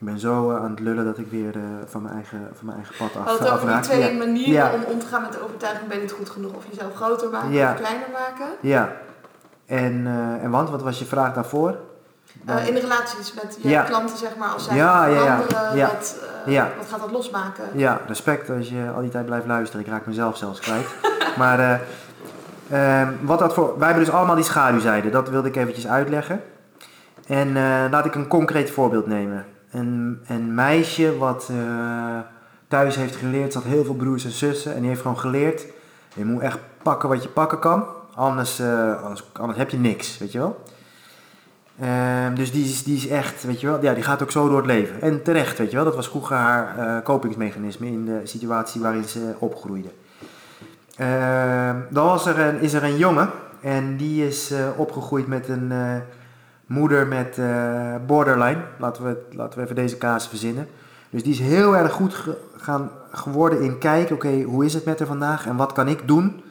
Ik ben zo uh, aan het lullen dat ik weer uh, van, mijn eigen, van mijn eigen pad af Had het over die twee ja. manieren ja. om om te gaan met de overtuiging, ben je niet goed genoeg? Of jezelf groter maken ja. of kleiner maken? Ja. En, uh, en want, wat was je vraag daarvoor? Dan... in de relaties met je Ja. klanten, zeg maar, als zij Ja, ja, Ja. Wat, eh, Ja. wat gaat dat losmaken? Ja, respect als je al die tijd blijft luisteren. Ik raak mezelf zelfs kwijt. maar eh, eh, wat dat voor... Wij hebben dus allemaal die schaduwzijde. Dat wilde ik eventjes uitleggen. En eh, laat ik een concreet voorbeeld nemen. Een, meisje wat eh, thuis heeft geleerd, ze had heel veel broers en zussen en die heeft gewoon geleerd, je moet echt pakken wat je pakken kan, anders, eh, anders, anders heb je niks, weet je wel. Ehm, dus die is, die is echt, weet je wel, ja, die gaat ook zo door het leven. En terecht, weet je wel, dat was vroeger haar eh, kopingsmechanisme in de situatie waarin ze opgroeide. Ehm, dan was er een, is er een jongen en die is opgegroeid met een moeder met eh, borderline. Laten we, laten we even deze kaas verzinnen. Dus die is heel erg goed ge- gaan, geworden in kijken, oké, hoe is het met haar vandaag en wat kan ik doen?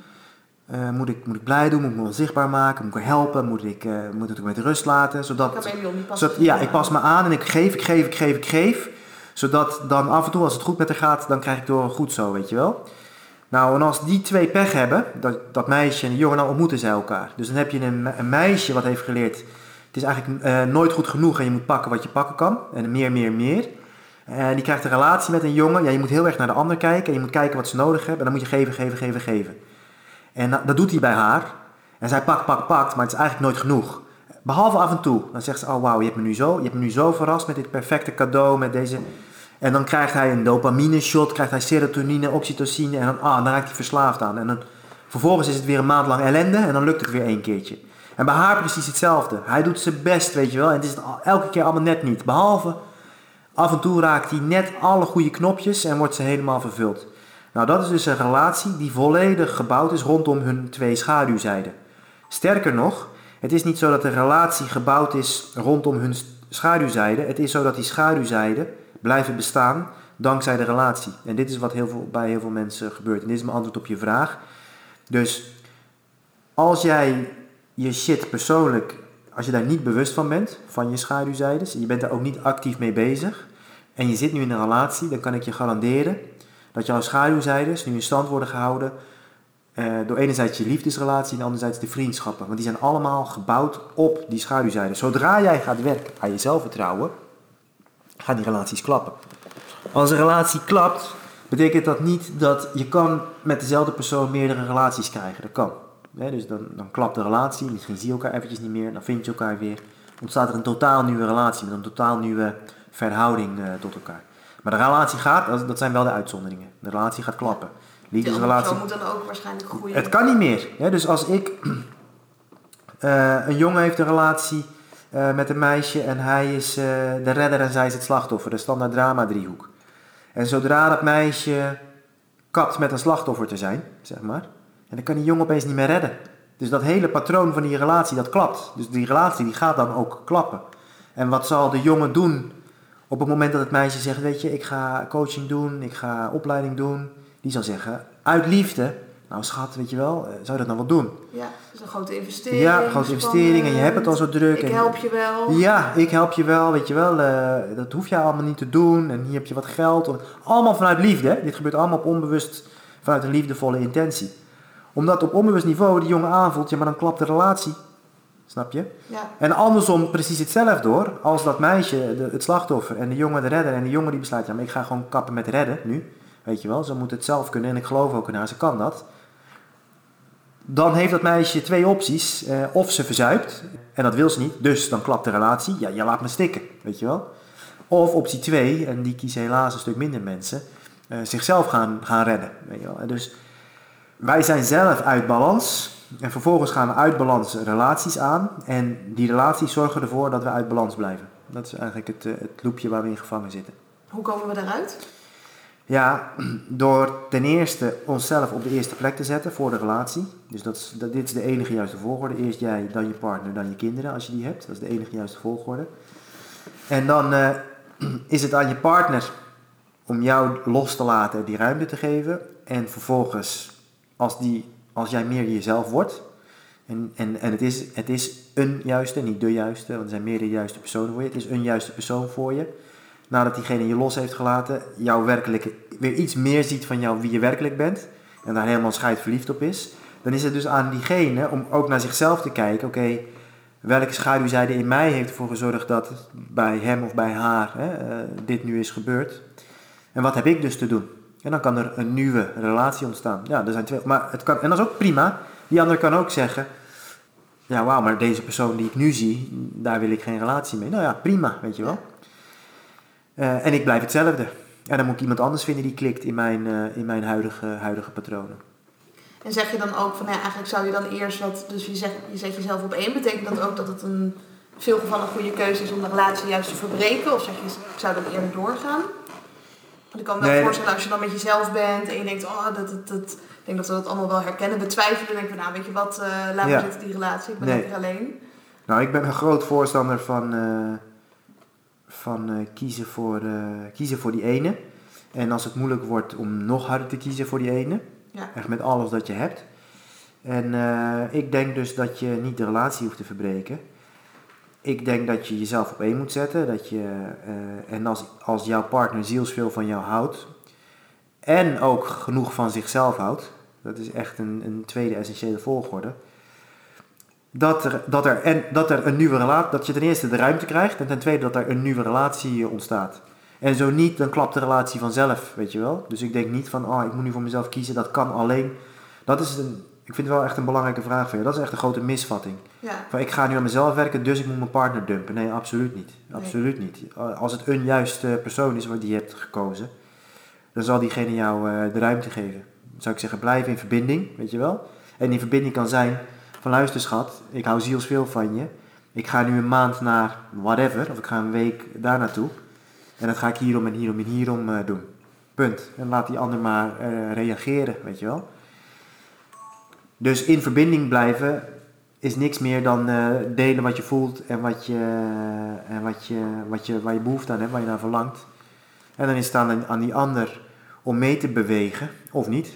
Eh, moet, ik, moet ik blij doen? Moet ik me onzichtbaar maken? Moet ik haar helpen? Moet ik, eh, moet ik met rust laten? Zodat, die past zodat, ja, ik pas me aan en ik geef, ik geef, ik geef, ik geef. Zodat dan af en toe, als het goed met haar gaat, dan krijg ik door goed zo, weet je wel. Nou, en als die twee pech hebben, dat, dat meisje en die jongen, dan ontmoeten zij elkaar. Dus dan heb je een meisje wat heeft geleerd, het is eigenlijk eh, nooit goed genoeg en je moet pakken wat je pakken kan. En meer, meer, meer. En die krijgt een relatie met een jongen. Ja, je moet heel erg naar de ander kijken en je moet kijken wat ze nodig hebben. En dan moet je geven, geven, geven, geven. En dat, dat doet hij bij haar. En zij pakt, pakt, pakt, maar het is eigenlijk nooit genoeg. Behalve af en toe. Dan zegt ze, oh wauw, je hebt me nu zo, je hebt me nu zo verrast met dit perfecte cadeau, met deze... En dan krijgt hij een dopamine shot, krijgt hij serotonine, oxytocine en dan, ah, dan raakt hij verslaafd aan. En dan, vervolgens is het weer een maand lang ellende en dan lukt het weer één keertje. En bij haar precies hetzelfde. Hij doet zijn best, weet je wel. En het is elke keer allemaal net niet. Behalve, af en toe raakt hij net alle goede knopjes en wordt ze helemaal vervuld. Nou, dat is dus een relatie die volledig gebouwd is rondom hun twee schaduwzijden. Sterker nog, het is niet zo dat de relatie gebouwd is rondom hun s- schaduwzijde. Het is zo dat die schaduwzijden blijven bestaan dankzij de relatie. En dit is wat heel veel, bij heel veel mensen gebeurt. En dit is mijn antwoord op je vraag. Dus als jij je shit persoonlijk, als je daar niet bewust van bent, van je schaduwzijdes, en je bent daar ook niet actief mee bezig, en je zit nu in een relatie, dan kan ik je garanderen dat jouw schaduwzijdes nu in stand worden gehouden eh, door enerzijds je liefdesrelatie en anderzijds de vriendschappen. Want die zijn allemaal gebouwd op die schaduwzijde. Zodra jij gaat werken aan je zelfvertrouwen, gaan die relaties klappen. Als een relatie klapt, betekent dat niet dat je kan met dezelfde persoon meerdere relaties krijgen. Dat kan. Hè, dus dan, dan klapt de relatie, misschien zie je elkaar eventjes niet meer, dan vind je elkaar weer. Ontstaat er een totaal nieuwe relatie met een totaal nieuwe verhouding eh, tot elkaar. Maar de relatie gaat, dat- zijn wel de uitzonderingen. De relatie gaat klappen. Liefdesrelatie. moet dan ook waarschijnlijk groeien. Het kan niet meer. Hè? Dus als ik. eh, een jongen heeft een relatie eh, met een meisje en hij is de redder en zij is het slachtoffer. De standaard drama driehoek. En zodra dat meisje kapt met een slachtoffer te zijn, zeg maar. En dan kan die jongen opeens niet meer redden. Dus dat hele patroon van die relatie, dat klapt. Dus die relatie die gaat dan ook klappen. En wat zal de jongen doen op het moment dat het meisje zegt, weet je, ik ga coaching doen, ik ga opleiding doen. Die zal zeggen, uit liefde, Nou schat, weet je wel, eh, zou je dat nou wel doen? Ja, dat is een grote investering. Ja, grote investering en je hebt het al zo druk. Ik en- help je wel. Ja, ik help je wel, weet je wel. eh, dat hoef je allemaal niet te doen. En hier heb je wat geld. Allemaal vanuit liefde. Dit gebeurt allemaal op onbewust vanuit een liefdevolle intentie. Omdat op onbewust niveau die jongen aanvoelt, ja, maar dan klapt de relatie. Snap je? Ja, En andersom precies hetzelfde hoor. Als dat meisje, de, het slachtoffer, en de jongen de redder. En de jongen die besluit, ja, maar ik ga gewoon kappen met redden nu. Weet je wel, ze moet het zelf kunnen. En ik geloof ook in haar, ze kan dat. Dan heeft dat meisje twee opties. eh, of ze verzuipt, en dat wil ze niet, dus dan klapt de relatie. Ja, je laat me stikken, weet je wel. Of optie twee, en die kiezen helaas een stuk minder mensen, eh, zichzelf gaan, gaan redden. Weet je wel. En dus wij zijn zelf uit balans. En vervolgens gaan we uit balans relaties aan. En die relaties zorgen ervoor dat we uit balans blijven. Dat is eigenlijk het, eh, het loopje waar we in gevangen zitten. hoe komen we daaruit? Ja, door ten eerste onszelf op de eerste plek te zetten voor de relatie. Dus dat is, dat, dit is de enige juiste volgorde. Eerst jij, dan je partner, dan je kinderen als je die hebt. Dat is de enige juiste volgorde. En dan eh, is het aan je partner om jou los te laten en die ruimte te geven. En vervolgens, als, die, als jij meer jezelf wordt. En, en, en het, is, het is een juiste, niet de juiste, want er zijn meerdere juiste personen voor je. Het is een juiste persoon voor je nadat diegene je los heeft gelaten, jou werkelijk weer iets meer ziet van jou wie je werkelijk bent en daar helemaal verliefd op is, dan is het dus aan diegene om ook naar zichzelf te kijken, oké, welke schaduwzijde in mij heeft ervoor gezorgd dat bij hem of bij haar hè, eh, dit nu is gebeurd en wat heb ik dus te doen? En dan kan er een nieuwe relatie ontstaan. Ja, er zijn twee, maar het kan, en dat is ook prima. Die andere kan ook zeggen, ja wauw, maar deze persoon die ik nu zie, daar wil ik geen relatie mee. Nou ja, prima, weet je wel. Eh, en ik blijf hetzelfde. En dan moet ik iemand anders vinden die klikt in mijn, eh, in mijn huidige, huidige patronen. En zeg je dan ook van, ja, eigenlijk zou je dan eerst wat, dus je zet, je zet jezelf op één, betekent dat ook dat het een veel gevallen goede keuze is om de relatie juist te verbreken? Of zeg je, ik zou dan eerder doorgaan? Want ik kan me wel voorstellen als je dan met jezelf bent en je denkt, oh, dat, dat, dat, ik denk dat we dat allemaal wel herkennen. We twijfelen en denken van, nou, weet je wat, eh laat Ja. zitten die relatie, ik ben Nee. lekker alleen. Nou, ik ben een groot voorstander van, eh, van eh, kiezen, voor, kiezen voor die ene. En als het moeilijk wordt om nog harder te kiezen voor die ene. Ja. Echt met alles dat je hebt. En ik denk dus dat je niet de relatie hoeft te verbreken. Ik denk dat je jezelf op één moet zetten. Dat je, eh, en als, als jouw partner zielsveel van jou houdt. En ook genoeg van zichzelf houdt. Dat is echt een, een tweede essentiële volgorde. Dat er, dat, er, en, dat er een nieuwe relatie, dat je ten eerste de ruimte krijgt. En ten tweede dat er een nieuwe relatie ontstaat. En zo niet, dan klapt de relatie vanzelf, weet je wel. Dus ik denk niet van, oh, ik moet nu voor mezelf kiezen. Dat kan alleen. Dat is een, ik vind het wel echt een belangrijke vraag voor je. Dat is echt een grote misvatting. Ja. Van, ik ga nu aan mezelf werken, dus ik moet mijn partner dumpen. Nee, absoluut niet. Absoluut niet. Als het een juiste persoon is wat die je hebt gekozen, dan zal diegene jou eh, de ruimte geven. Dan zou ik zeggen, blijf in verbinding, weet je wel. En in verbinding kan zijn van, luister schat, ik hou zielsveel van je. Ik ga nu een maand naar whatever, of ik ga een week daar naartoe. En dat ga ik hierom en hierom en hierom eh, doen. Punt. En laat die ander maar eh, reageren, weet je wel. Dus in verbinding blijven is niks meer dan eh, delen wat je voelt en, wat je, en wat je, wat je, waar je behoefte aan hebt, waar je naar verlangt. En dan is het aan, aan die ander om mee te bewegen, of niet.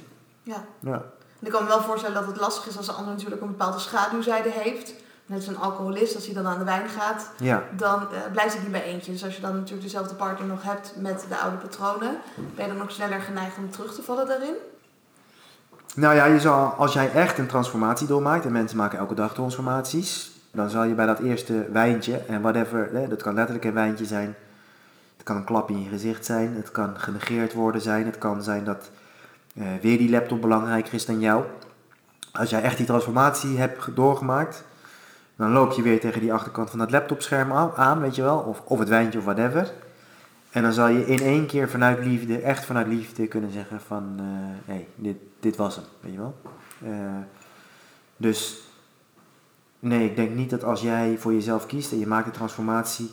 ja. Ja. En ik kan me wel voorstellen dat het lastig is als de ander natuurlijk een bepaalde schaduwzijde heeft. Net als een alcoholist, als hij dan aan de wijn gaat, Ja. dan eh, blijft het niet bij eentje. Dus als je dan natuurlijk dezelfde partner nog hebt met de oude patronen, ben je dan ook sneller geneigd om terug te vallen daarin? Nou ja, je zal, als jij echt een transformatie doormaakt, en mensen maken elke dag transformaties, dan zal je bij dat eerste wijntje, en whatever, hè, dat kan letterlijk een wijntje zijn, het kan een klap in je gezicht zijn, het kan genegeerd worden zijn, het kan zijn dat eh, weer die laptop belangrijker is dan jou. Als jij echt die transformatie hebt doorgemaakt, dan loop je weer tegen die achterkant van dat laptopscherm aan, weet je wel, of, of het wijntje of whatever. En dan zal je in één keer vanuit liefde, echt vanuit liefde kunnen zeggen van, hé, hey, dit, dit was hem, weet je wel. Eh, dus nee, ik denk niet dat als jij voor jezelf kiest en je maakt de transformatie,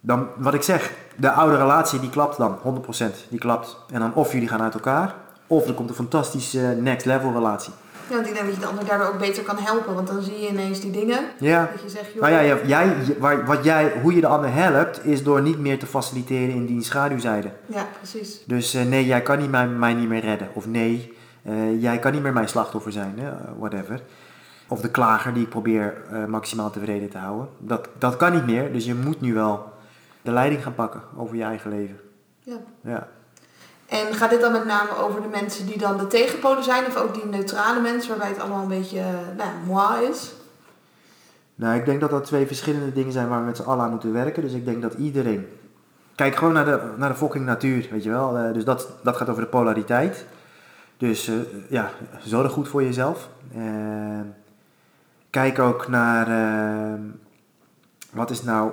dan, wat ik zeg, de oude relatie die klapt dan, 100%, die klapt. En dan of jullie gaan uit elkaar, of er komt een fantastische next level relatie. Ja, want ik denk dat je de ander daardoor ook beter kan helpen, want dan zie je ineens die dingen. Ja, Dat je zegt, joh, nou ja, jij, waar, wat jij, hoe je de ander helpt, is door niet meer te faciliteren in die schaduwzijde. ja, precies. Dus eh, nee, jij kan niet mij, mij niet meer redden. Of nee, Eh, jij kan niet meer mijn slachtoffer zijn, hè? whatever. Of de klager die ik probeer eh, maximaal tevreden te houden. Dat, dat kan niet meer, dus je moet nu wel de leiding gaan pakken over je eigen leven. Ja. Ja. En gaat dit dan met name over de mensen die dan de tegenpolen zijn, of ook die neutrale mensen waarbij het allemaal een beetje, eh, nou, moi is? Nou, ik denk dat dat twee verschillende dingen zijn waar we met z'n allen aan moeten werken. Dus ik denk dat iedereen. Kijk gewoon naar de, naar de fucking natuur, weet je wel. Eh, dus dat, dat gaat over de polariteit. Dus eh, ja, zorg goed voor jezelf. Kijk ook naar wat is nou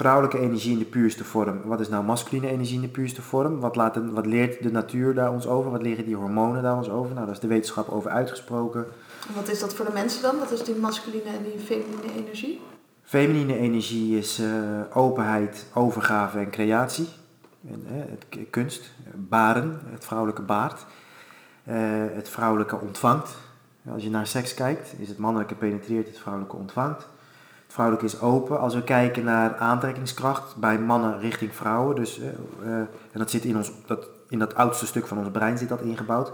vrouwelijke energie in de puurste vorm. Wat is nou masculine energie in de puurste vorm? Wat, laat de- wat leert de natuur daar ons over? Wat leren die hormonen daar ons over? Nou, daar is de wetenschap over uitgesproken. En wat is dat voor de mensen dan? Wat is die masculine en die feminine energie? Feminine energie is eh, openheid, overgave en creatie. En, eh, het kunst, baren, het vrouwelijke baart. Eh, het vrouwelijke ontvangt. Als je naar seks kijkt, is het mannelijke penetreert, het vrouwelijke ontvangt. Het vrouwelijke is open. Als we kijken naar aantrekkingskracht bij mannen richting vrouwen, dus, eh, eh, en dat zit in, ons, dat, in dat oudste stuk van ons brein zit dat ingebouwd.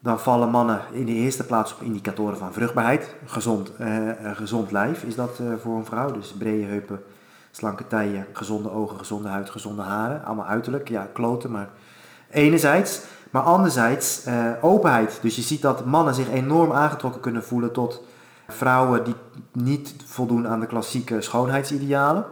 Dan vallen mannen in de eerste plaats op indicatoren van vruchtbaarheid. Gezond, eh, gezond lijf is dat voor een vrouw. Dus brede heupen, slanke tijen, gezonde ogen, gezonde huid, gezonde haren. Allemaal uiterlijk, ja, kloten, maar enerzijds. Maar anderzijds openheid. Dus je ziet dat mannen zich enorm aangetrokken kunnen voelen tot vrouwen die niet voldoen aan de klassieke schoonheidsidealen.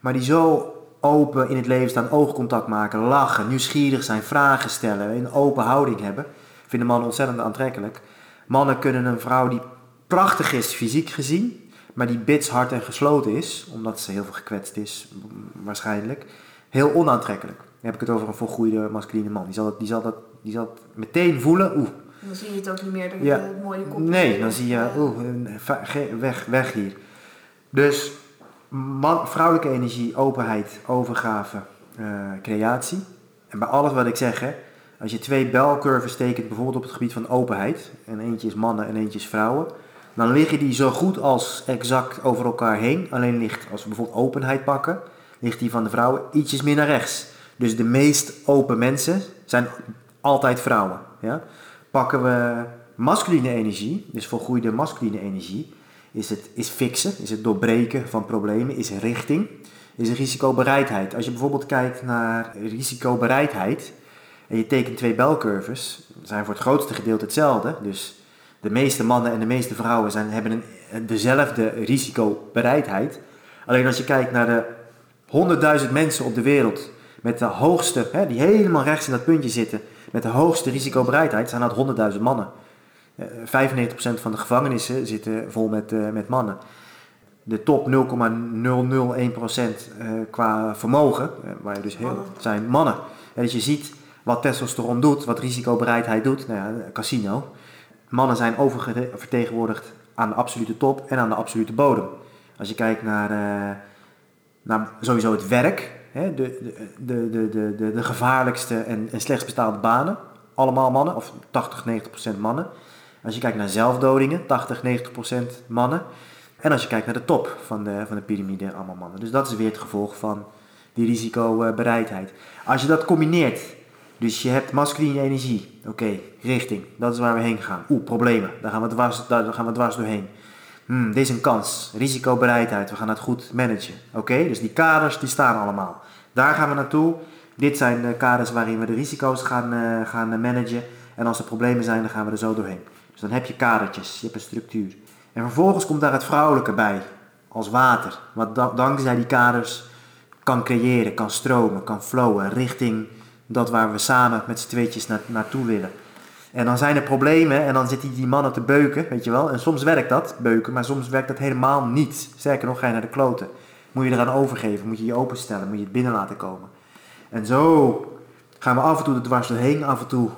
Maar die zo open in het leven staan, oogcontact maken, lachen, nieuwsgierig zijn, vragen stellen, een open houding hebben. Vinden mannen ontzettend aantrekkelijk. Mannen kunnen een vrouw die prachtig is, fysiek gezien, maar die bidshard en gesloten is, omdat ze heel veel gekwetst is, waarschijnlijk, heel onaantrekkelijk. Dan heb ik het over een volgroeide masculine man. Die zal, dat, die zal, dat, die zal het meteen voelen, oeh, dan zie je het ook niet meer, de, Ja. mooie kopjes. Nee, dan zie je, Eh, oeh, weg, weg hier. Dus man, vrouwelijke energie, openheid, overgave, eh, creatie. En bij alles wat ik zeg, hè, als je twee belcurves tekent, bijvoorbeeld op het gebied van openheid, en eentje is mannen en eentje is vrouwen, dan liggen die zo goed als exact over elkaar heen. Alleen ligt, als we bijvoorbeeld openheid pakken, ligt die van de vrouwen ietsjes meer naar rechts. Dus de meest open mensen zijn altijd vrouwen. Ja? Pakken we masculine energie, dus volgroeide masculine energie, is het is fixen, is het doorbreken van problemen, is richting, is risicobereidheid. Als je bijvoorbeeld kijkt naar risicobereidheid en je tekent twee belcurves, zijn voor het grootste gedeelte hetzelfde. Dus de meeste mannen en de meeste vrouwen zijn, hebben een, dezelfde risicobereidheid. Alleen als je kijkt naar de 100.000 mensen op de wereld met de hoogste, hè, die helemaal rechts in dat puntje zitten, met de hoogste risicobereidheid, zijn dat 100.000 mannen. Eh, 95% van de gevangenissen zitten vol met, eh, met mannen. De top 0,001% eh, qua vermogen, eh, waar je dus heel, zijn mannen. En dus je ziet wat testosteron doet, wat risicobereidheid doet, nou ja, casino. Mannen zijn oververtegenwoordigd aan de absolute top en aan de absolute bodem. Als je kijkt naar, eh, naar sowieso het werk, hè, de, de, de, de, de, de, gevaarlijkste en, en slechtst bestaande banen, allemaal mannen, of 80, 90% mannen. Als je kijkt naar zelfdodingen, 80, 90% mannen. En als je kijkt naar de top van de, van de piramide, allemaal mannen. Dus dat is weer het gevolg van die risicobereidheid. Als je dat combineert, dus je hebt masculine energie, oké, richting, dat is waar we heen gaan. Oeh, problemen, daar gaan we dwars, daar gaan we dwars doorheen. Hmm, dit is een kans, risicobereidheid, we gaan het goed managen. Oké, dus die kaders die staan allemaal. Daar gaan we naartoe. Dit zijn de kaders waarin we de risico's gaan, eh, gaan managen. En als er problemen zijn, dan gaan we er zo doorheen. Dus dan heb je kadertjes, je hebt een structuur. En vervolgens komt daar het vrouwelijke bij, als water. Wat da- dankzij die kaders kan creëren, kan stromen, kan flowen richting dat waar we samen met z'n tweetjes na- naartoe willen. En dan zijn er problemen en dan zitten die mannen te beuken, weet je wel. En soms werkt dat, beuken, maar soms werkt dat helemaal niet. Sterker nog, ga je naar de kloten. Moet je eraan overgeven, moet je je openstellen, moet je het binnen laten komen. En zo gaan we af en toe er dwars doorheen, af en toe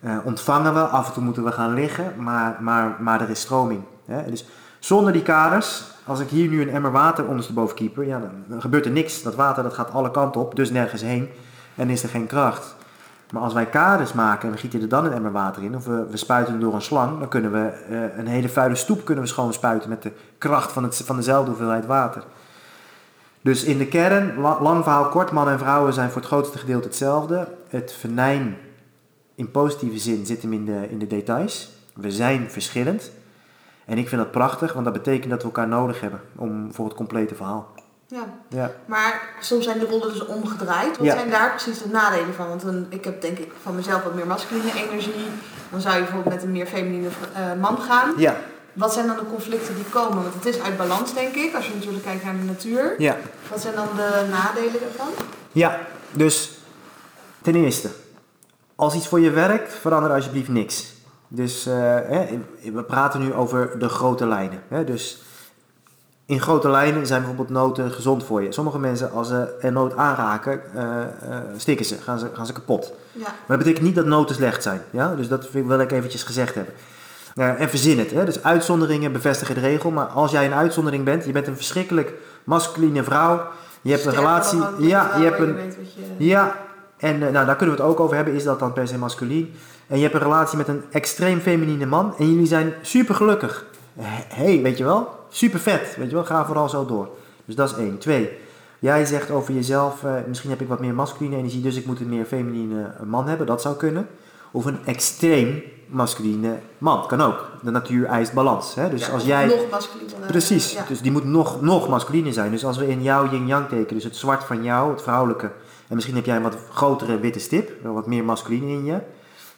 eh, ontvangen we, af en toe moeten we gaan liggen, maar, maar, maar er is stroming. Hè? Dus zonder die kaders, als ik hier nu een emmer water ondersteboven keeper, ja, dan, dan gebeurt er niks. Dat water dat gaat alle kanten op, dus nergens heen en is er geen kracht. Maar als wij kaders maken en we gieten er dan een emmer water in, of we, spuiten door een slang, dan kunnen we eh, een hele vuile stoep kunnen we schoon spuiten met de kracht van, het, van dezelfde hoeveelheid water. Dus in de kern, la- lang verhaal kort, mannen en vrouwen zijn voor het grootste gedeelte hetzelfde. Het venijn in positieve zin zit hem in de, in de details. We zijn verschillend. En ik vind dat prachtig, want dat betekent dat we elkaar nodig hebben om, voor het complete verhaal. Ja. Ja. Maar soms zijn de rollen dus omgedraaid. Wat Ja. zijn daar precies de nadelen van? Want een, ik heb denk ik van mezelf wat meer masculine energie. Dan zou je bijvoorbeeld met een meer feminine eh, man gaan. Ja, Wat zijn dan de conflicten die komen? Want het is uit balans, denk ik, als je natuurlijk kijkt naar de natuur. ja. Wat zijn dan de nadelen daarvan? Ja, dus ten eerste, als iets voor je werkt, verander alsjeblieft niks. Dus eh, hè, we praten nu over de grote lijnen. Hè? Dus in grote lijnen zijn bijvoorbeeld noten gezond voor je. Sommige mensen, als ze een noot aanraken, eh, stikken ze, gaan, ze, gaan ze kapot. Ja. Maar dat betekent niet dat noten slecht zijn. Ja? Dus dat wil ik eventjes gezegd hebben. Eh, en verzin het. Hè? Dus uitzonderingen bevestigen de regel. Maar als jij een uitzondering bent, je bent een verschrikkelijk masculine vrouw. Je hebt een relatie. Ja, je hebt een, je... ja, en eh, nou, daar kunnen we het ook over hebben. Is dat dan per se masculien? En je hebt een relatie met een extreem feminine man. En jullie zijn super gelukkig. Hé, hey, weet je wel? Super vet. Weet je wel? Ga vooral zo door. Dus dat is één. Twee. Jij zegt over jezelf, eh, misschien heb ik wat meer masculine energie, dus ik moet een meer feminine eh, man hebben. Dat zou kunnen. Of een extreem masculine man. Kan ook. De natuur eist balans. Hè? Dus Ja, als jij... Nog masculine. eh, Precies, Ja. dus die moet nog, nog masculine zijn. Dus als we in jouw yin-yang tekenen, dus het zwart van jou, het vrouwelijke, en misschien heb jij een wat grotere witte stip, wat meer masculine in je,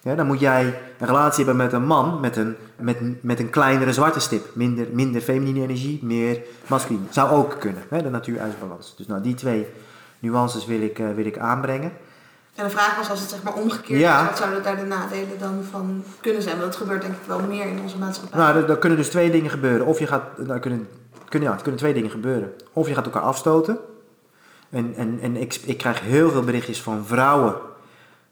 ja, dan moet jij een relatie hebben met een man met een, met, met een kleinere zwarte stip. Minder, minder feminine energie, meer masculine. Zou ook kunnen, hè? de natuur eist balans. Dus nou, die twee nuances wil ik, eh, wil ik aanbrengen. En de vraag was als het zeg maar omgekeerd Ja. is, wat zouden daar de nadelen dan van kunnen zijn? Want dat gebeurt denk ik wel meer in onze maatschappij. Nou, er, er kunnen dus twee dingen gebeuren. Of je gaat, nou, kunnen, kunnen, ja, er kunnen twee dingen gebeuren. Of je gaat elkaar afstoten. En, en, en ik, ik krijg heel veel berichtjes van vrouwen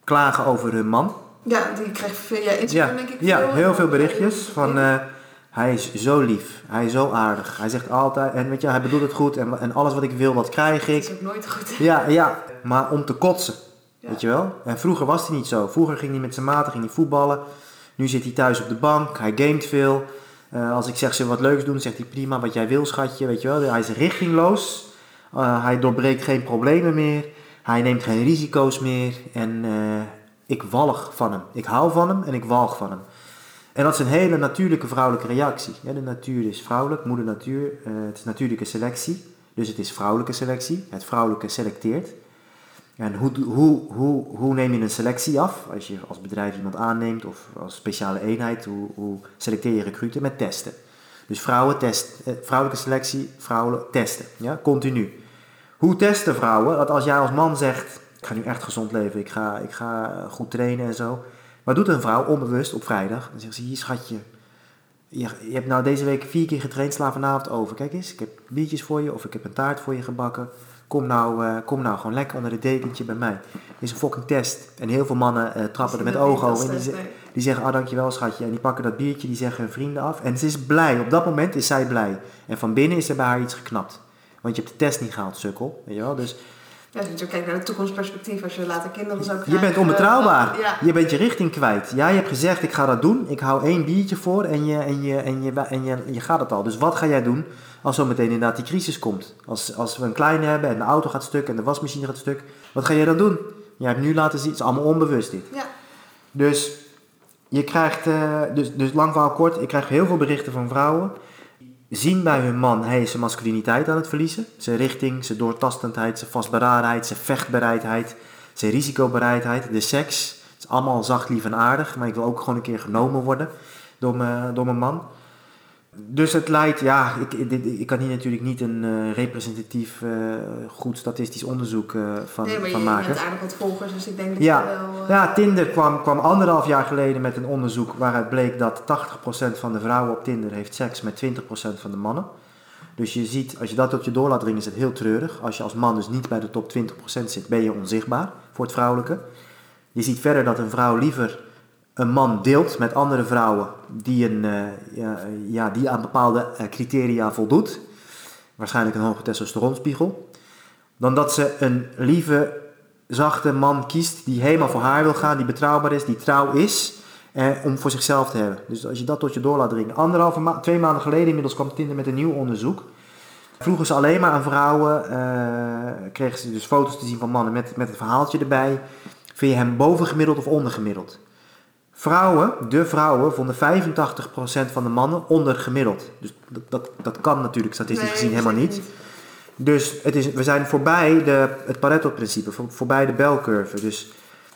klagen over hun man. Ja, die krijg via Instagram Ja, denk ik ja heel veel En- berichtjes van eh, hij is zo lief, hij is zo aardig. Hij zegt altijd, en weet je, hij bedoelt het goed en, en alles wat ik wil, wat krijg Dat ik. is ook nooit goed. Ja, ja, maar om te kotsen. Ja. Weet je wel? En vroeger was hij niet zo. Vroeger ging hij met zijn maten ging hij voetballen. Nu zit hij thuis op de bank. Hij gamet veel. Eh, als ik zeg ze wat leuks doen, zegt hij prima wat jij wil, schatje. Weet je wel? Hij is richtingloos. Eh, hij doorbreekt geen problemen meer. Hij neemt geen risico's meer. En eh, ik walg van hem. Ik hou van hem en ik walg van hem. En dat is een hele natuurlijke vrouwelijke reactie. Ja, de natuur is vrouwelijk, moeder natuur. eh, het is natuurlijke selectie. Dus het is vrouwelijke selectie. Het vrouwelijke selecteert. En hoe, hoe, hoe, hoe neem je een selectie af? Als je als bedrijf iemand aanneemt of als speciale eenheid, hoe, hoe selecteer je recruten? Met testen. Dus vrouwen test, eh, vrouwelijke selectie, vrouwen testen. Ja, continu. Hoe testen vrouwen? Dat als jij als man zegt, ga nu echt gezond leven, ik ga, ik ga eh, goed trainen en zo. Wat doet een vrouw onbewust op vrijdag? Dan zegt ze, hier schatje, je, je hebt nou deze week vier keer getraind, sla vanavond over. Kijk eens, ik heb biertjes voor je of ik heb een taart voor je gebakken. Kom nou, eh, kom nou gewoon lekker onder het dekentje bij mij. Dit is een fucking test. En heel veel mannen eh, trappen er met ogen over. En die zeggen, ah dankjewel schatje. En die pakken dat biertje, die zeggen hun vrienden af. En ze is blij. Op dat moment is zij blij. En van binnen is er bij haar iets geknapt. Want je hebt de test niet gehaald, sukkel. Weet je wel? Dus Ja, als je natuurlijk kijkt naar het toekomstperspectief, als je later kinderen zou je krijgen. bent onbetrouwbaar. Ja. Je bent je richting kwijt. Jij hebt gezegd, ik ga dat doen. Ik hou één biertje voor en je, en je, en je, en je, je gaat het al. Dus wat ga jij doen als zo meteen inderdaad die crisis komt? Als, als we een kleine hebben en de auto gaat stuk en de wasmachine gaat stuk. Wat ga jij dan doen? Jij hebt nu laten zien, het is allemaal onbewust dit. Ja. Dus je krijgt, eh, dus, dus lang verhaal kort, ik krijg heel veel berichten van vrouwen. Zien bij hun man, hij is zijn masculiniteit aan het verliezen. Zijn richting, zijn doortastendheid, zijn vastberadenheid, zijn vechtbereidheid, zijn risicobereidheid, de seks. Het is allemaal zacht, lief en aardig, maar ik wil ook gewoon een keer genomen worden door mijn, door mijn man. Dus het leidt, ja, ik, ik, dit- ik kan hier natuurlijk niet een eh, representatief, eh, goed statistisch onderzoek eh, van, nee, maar van je, maken. je hebt aardig wat volgers, dus ik denk dat Ja. je wel... Ja, Tinder kwam, kwam anderhalf jaar geleden met een onderzoek waaruit bleek dat 80% van de vrouwen op Tinder heeft seks met 20% van de mannen. Dus je ziet, als je dat tot je door laat dringen, is het heel treurig. Als je als man dus niet bij de top 20% zit, ben je onzichtbaar voor het vrouwelijke. Je ziet verder dat een vrouw liever een man deelt met andere vrouwen die, een, eh, ja, ja, die aan bepaalde eh, criteria voldoet. Waarschijnlijk een hoge testosteronspiegel. Dan dat ze een lieve, zachte man kiest die helemaal voor haar wil gaan, die betrouwbaar is, die trouw is. eh, om voor zichzelf te hebben. Dus als je dat tot je door laat dringen. Anderhalve ma twee maanden geleden inmiddels kwam Tinder met een nieuw onderzoek. Vroegen ze alleen maar aan vrouwen, eh, kregen ze dus foto's te zien van mannen met, met het verhaaltje erbij. Vind je hem bovengemiddeld of ondergemiddeld? Vrouwen, de vrouwen, vonden 85% van de mannen ondergemiddeld. Dus dat, dat, dat kan natuurlijk statistisch Nee, gezien helemaal niet. Dus het is, we zijn voorbij de, het Pareto-principe, voor, voorbij de belcurve. Dus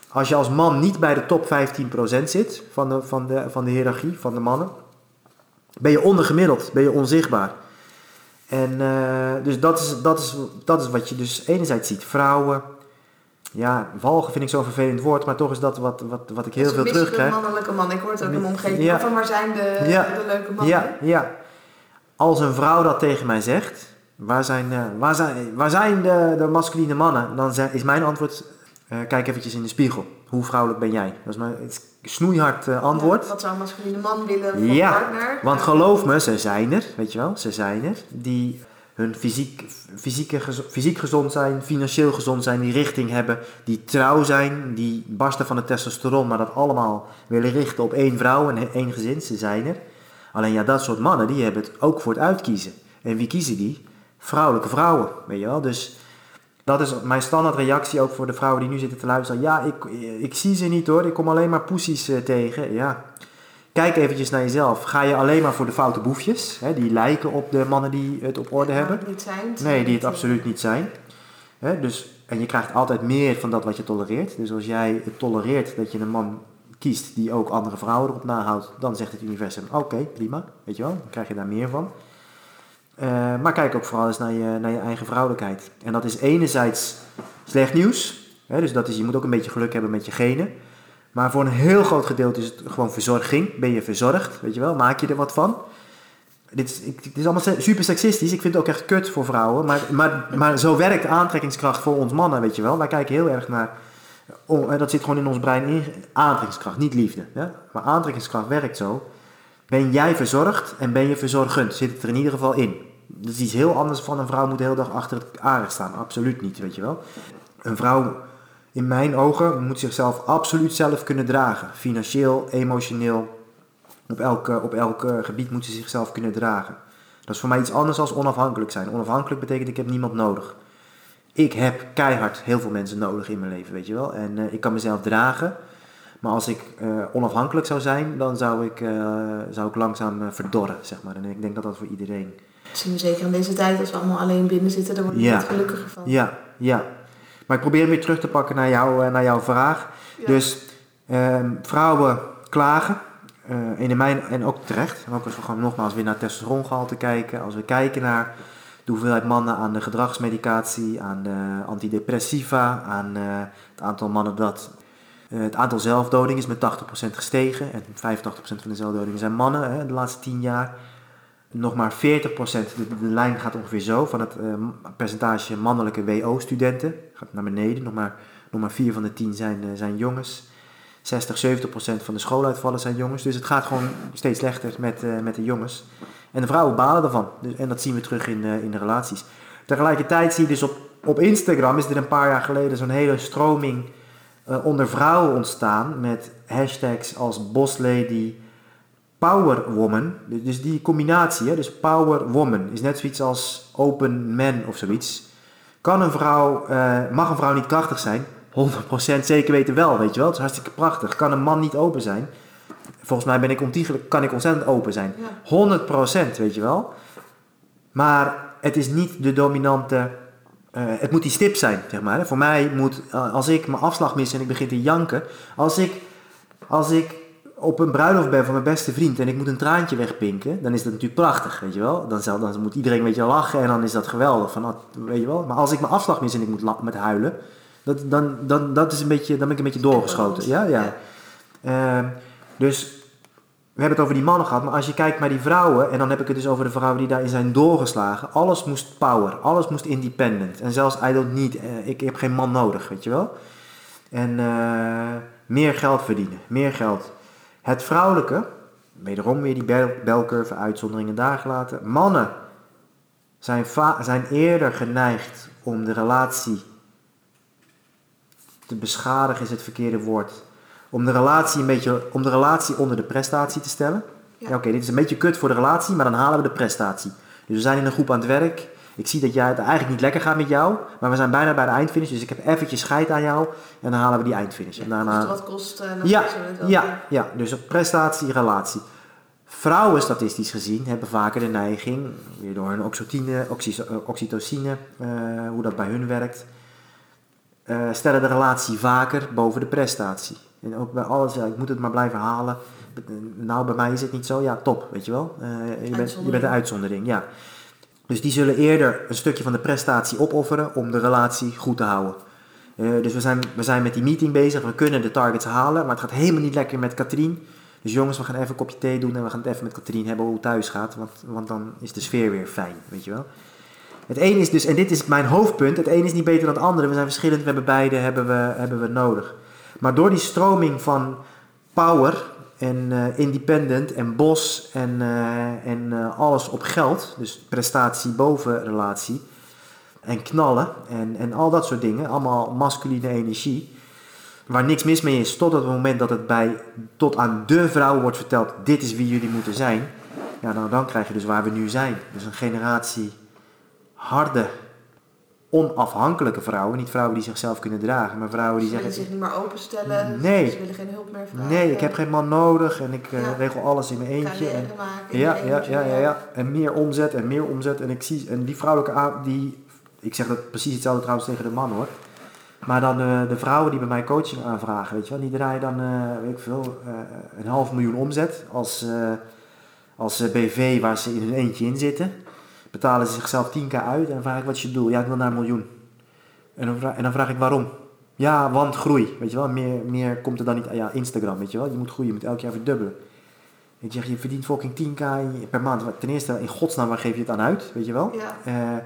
als je als man niet bij de top 15% zit van de, van, de, van de hiërarchie, van de mannen, ben je ondergemiddeld, ben je onzichtbaar. En eh, dus dat is, dat, is, dat is wat je dus enerzijds ziet. Vrouwen, ja, walgen vind ik zo'n vervelend woord, maar toch is dat wat, wat, wat ik heel Dus veel terugkrijg. De mannelijke man. Ik hoor het ook in mijn omgeving. Ja. Van waar zijn de, Ja. de leuke mannen? Ja, ja. Als een vrouw dat tegen mij zegt, waar zijn, eh, waar zijn, waar zijn de, de masculine mannen? Dan zeg, is mijn antwoord, eh, kijk eventjes in de spiegel. Hoe vrouwelijk ben jij? Dat is mijn snoeihard eh, antwoord. Ja, wat zou een masculine man willen voor Ja, partner? Want geloof me, ze zijn er, weet je wel, ze zijn er. Die fysiek, fysiek gezond zijn, financieel gezond zijn, die richting hebben, die trouw zijn, die barsten van het testosteron, maar dat allemaal willen richten op één vrouw en één gezin, ze zijn er. Alleen ja, dat soort mannen, die hebben het ook voor het uitkiezen. En wie kiezen die? Vrouwelijke vrouwen, weet je wel. Dus dat is mijn standaard reactie ook voor de vrouwen die nu zitten te luisteren. Ja, ik, ik zie ze niet hoor, ik kom alleen maar poesies eh, tegen. Ja, Kijk eventjes naar jezelf. Ga je alleen maar voor de foute boefjes, hè, die lijken op de mannen die het op orde hebben? het niet zijn. Nee, die het absoluut niet zijn. Hè, dus, en je krijgt altijd meer van dat wat je tolereert. Dus als jij het tolereert dat je een man kiest die ook andere vrouwen erop nahoudt, dan zegt het universum: oké, prima, weet je wel, dan krijg je daar meer van. Eh, maar kijk ook vooral eens naar je, naar je eigen vrouwelijkheid. En dat is enerzijds slecht nieuws, hè, dus dat is, je moet ook een beetje geluk hebben met je genen. Maar voor een heel groot gedeelte is het gewoon verzorging. Ben je verzorgd, weet je wel? Maak je er wat van? Dit is, allemaal super seksistisch. Ik vind het ook echt kut voor vrouwen. Maar, maar, maar zo werkt aantrekkingskracht voor ons mannen, weet je wel. Wij kijken heel erg naar... Oh, dat zit gewoon in ons brein in. Aantrekkingskracht, niet liefde. Ja? Maar aantrekkingskracht werkt zo. Ben jij verzorgd en ben je verzorgend? Zit het er in ieder geval in. Dat is iets heel anders van een vrouw moet de hele dag achter het aardig staan. Absoluut niet, weet je wel. Een vrouw, in mijn ogen, moet zichzelf absoluut zelf kunnen dragen. Financieel, emotioneel, op elk, eh, op elk eh, gebied moet ze zichzelf kunnen dragen. Dat is voor mij iets anders dan onafhankelijk zijn. Onafhankelijk betekent ik heb niemand nodig. Ik heb keihard heel veel mensen nodig in mijn leven, weet je wel. En eh, ik kan mezelf dragen. Maar als ik onafhankelijk zou zijn, dan zou ik, zou ik langzaam verdorren, zeg maar. En ik denk dat dat voor iedereen... We zeker in deze tijd, als we allemaal alleen binnen zitten, daar word je Ja. niet gelukkiger van. Ja, ja. Maar ik probeer hem weer terug te pakken naar, jou, eh, naar jouw vraag. Ja. Dus ehm, vrouwen klagen. eh, en, in mijn, en ook terecht. En ook als we gewoon nogmaals weer naar testosterongehalte kijken. Als we kijken naar de hoeveelheid mannen aan de gedragsmedicatie, aan de antidepressiva, aan eh, het aantal mannen dat... eh, het aantal zelfdodingen is met 80% gestegen. En 85% van de zelfdodingen zijn mannen hè, de laatste 10 jaar. Nog maar 40%, de, lijn gaat ongeveer zo, van het eh, percentage mannelijke WO-studenten. Gaat naar beneden. Nog maar, nog maar 4 van de 10 zijn, eh, zijn jongens. 60, 70 procent van de schooluitvallen zijn jongens. Dus het gaat gewoon steeds slechter met, eh, met de jongens. En de vrouwen balen ervan. Dus, en dat zien we terug in, eh, in de relaties. Tegelijkertijd zie je dus op, op Instagram is er een paar jaar geleden zo'n hele stroming onder vrouwen ontstaan. Met hashtags als bosslady, powerwoman. Dus die combinatie, hè, dus powerwoman, is net zoiets als open man of zoiets. Kan een vrouw, eh, mag een vrouw niet krachtig zijn? 100% zeker weten wel, weet je wel. Het is hartstikke prachtig. Kan een man niet open zijn? Volgens mij ben ik ontiegelijk, kan ik ontzettend open zijn. Ja. 100% weet je wel. Maar het is niet de dominante. eh, het moet die stip zijn, zeg maar. Voor mij moet, eh, als ik mijn afslag mis en ik begin te janken. Als ik, als ik op een bruiloft ben van mijn beste vriend en ik moet een traantje wegpinken, dan is dat natuurlijk prachtig, weet je wel. Dan, dan moet iedereen een beetje lachen en dan is dat geweldig. Van, ah, weet je wel. Maar als ik mijn afslag mis en ik moet met huilen, dat, dan, dan, dat is een beetje, dan ben ik een beetje doorgeschoten. Ja, ja. Ehm, dus we hebben het over die mannen gehad, maar als je kijkt naar die vrouwen, en dan heb ik het dus over de vrouwen die daarin zijn doorgeslagen, alles moest power, alles moest independent. En zelfs I need, eh, ik heb geen man nodig, weet je wel. En eh, meer geld verdienen, meer geld. Het vrouwelijke, wederom weer die bel belcurve, uitzonderingen daar gelaten. Mannen zijn, zijn eerder geneigd om de relatie te beschadigen, is het verkeerde woord. Om de relatie, een beetje, om de relatie onder de prestatie te stellen. Ja. Ja, Oké, dit is een beetje kut voor de relatie, maar dan halen we de prestatie. Dus we zijn in een groep aan het werk Ik zie dat jij het eigenlijk niet lekker gaat met jou, maar we zijn bijna bij de eindfinish, dus ik heb eventjes scheid aan jou en dan halen we die eindfinish. En daarna... Kost wat kost. Dan Ja, wel ja, ja, dus op prestatie, relatie. Vrouwen, statistisch gezien, hebben vaker de neiging, weer door hun oxytocine, oxy- eh, oxytocine eh, hoe dat bij hun werkt, eh, stellen de relatie vaker boven de prestatie. En ook bij alles, ja, ik moet het maar blijven halen. Nou, bij mij is het niet zo. Ja, top, weet je wel. Eh, je, bent, je bent een uitzondering, ja. Dus die zullen eerder een stukje van de prestatie opofferen om de relatie goed te houden. Eh, dus we zijn, we zijn met die meeting bezig, we kunnen de targets halen, maar het gaat helemaal niet lekker met Katrien. Dus jongens, we gaan even een kopje thee doen en we gaan het even met Katrien hebben hoe het thuis gaat, want, want dan is de sfeer weer fijn, weet je wel. Het een is dus, en dit is mijn hoofdpunt, het een is niet beter dan het andere, we zijn verschillend, we hebben beide hebben we, hebben we nodig. Maar door die stroming van power en eh, independent en bos en, eh, en eh, alles op geld, dus prestatie boven relatie, en knallen en, en al dat soort dingen, allemaal masculine energie, waar niks mis mee is, tot het moment dat het bij, tot aan de vrouw wordt verteld, dit is wie jullie moeten zijn, ja, nou, dan krijg je dus waar we nu zijn. Dus een generatie harde, onafhankelijke vrouwen, niet vrouwen die zichzelf kunnen dragen, maar vrouwen die Ze willen zeggen, zich niet meer openstellen. Nee. Ze willen geen hulp meer vragen. nee, ik heb geen man nodig en ik eh, regel alles in mijn eentje. En, maken. ja, ja, eentje, ja, ja, ja. En meer omzet en meer omzet. En ik zie, en die vrouwelijke die, ik zeg dat precies hetzelfde trouwens tegen de man hoor. Maar dan de, de vrouwen die bij mij coaching aanvragen, weet je wel, die draaien dan, eh, weet ik veel, eh, een half miljoen omzet als, eh, als eh, BV waar ze in hun eentje in zitten. Betalen ze zichzelf 10k uit en dan vraag ik wat is je doel? Ja, ik wil naar een miljoen. En dan, vraag, en dan vraag ik waarom? Ja, want groei, weet je wel. Meer, meer komt er dan niet, ja, Instagram, weet je wel. Je moet groeien, je moet elk jaar verdubbelen. Ik zeg, je verdient fucking 10k in- per maand. Ten eerste, in godsnaam, waar geef je het aan uit, weet je wel? Ja. Eh,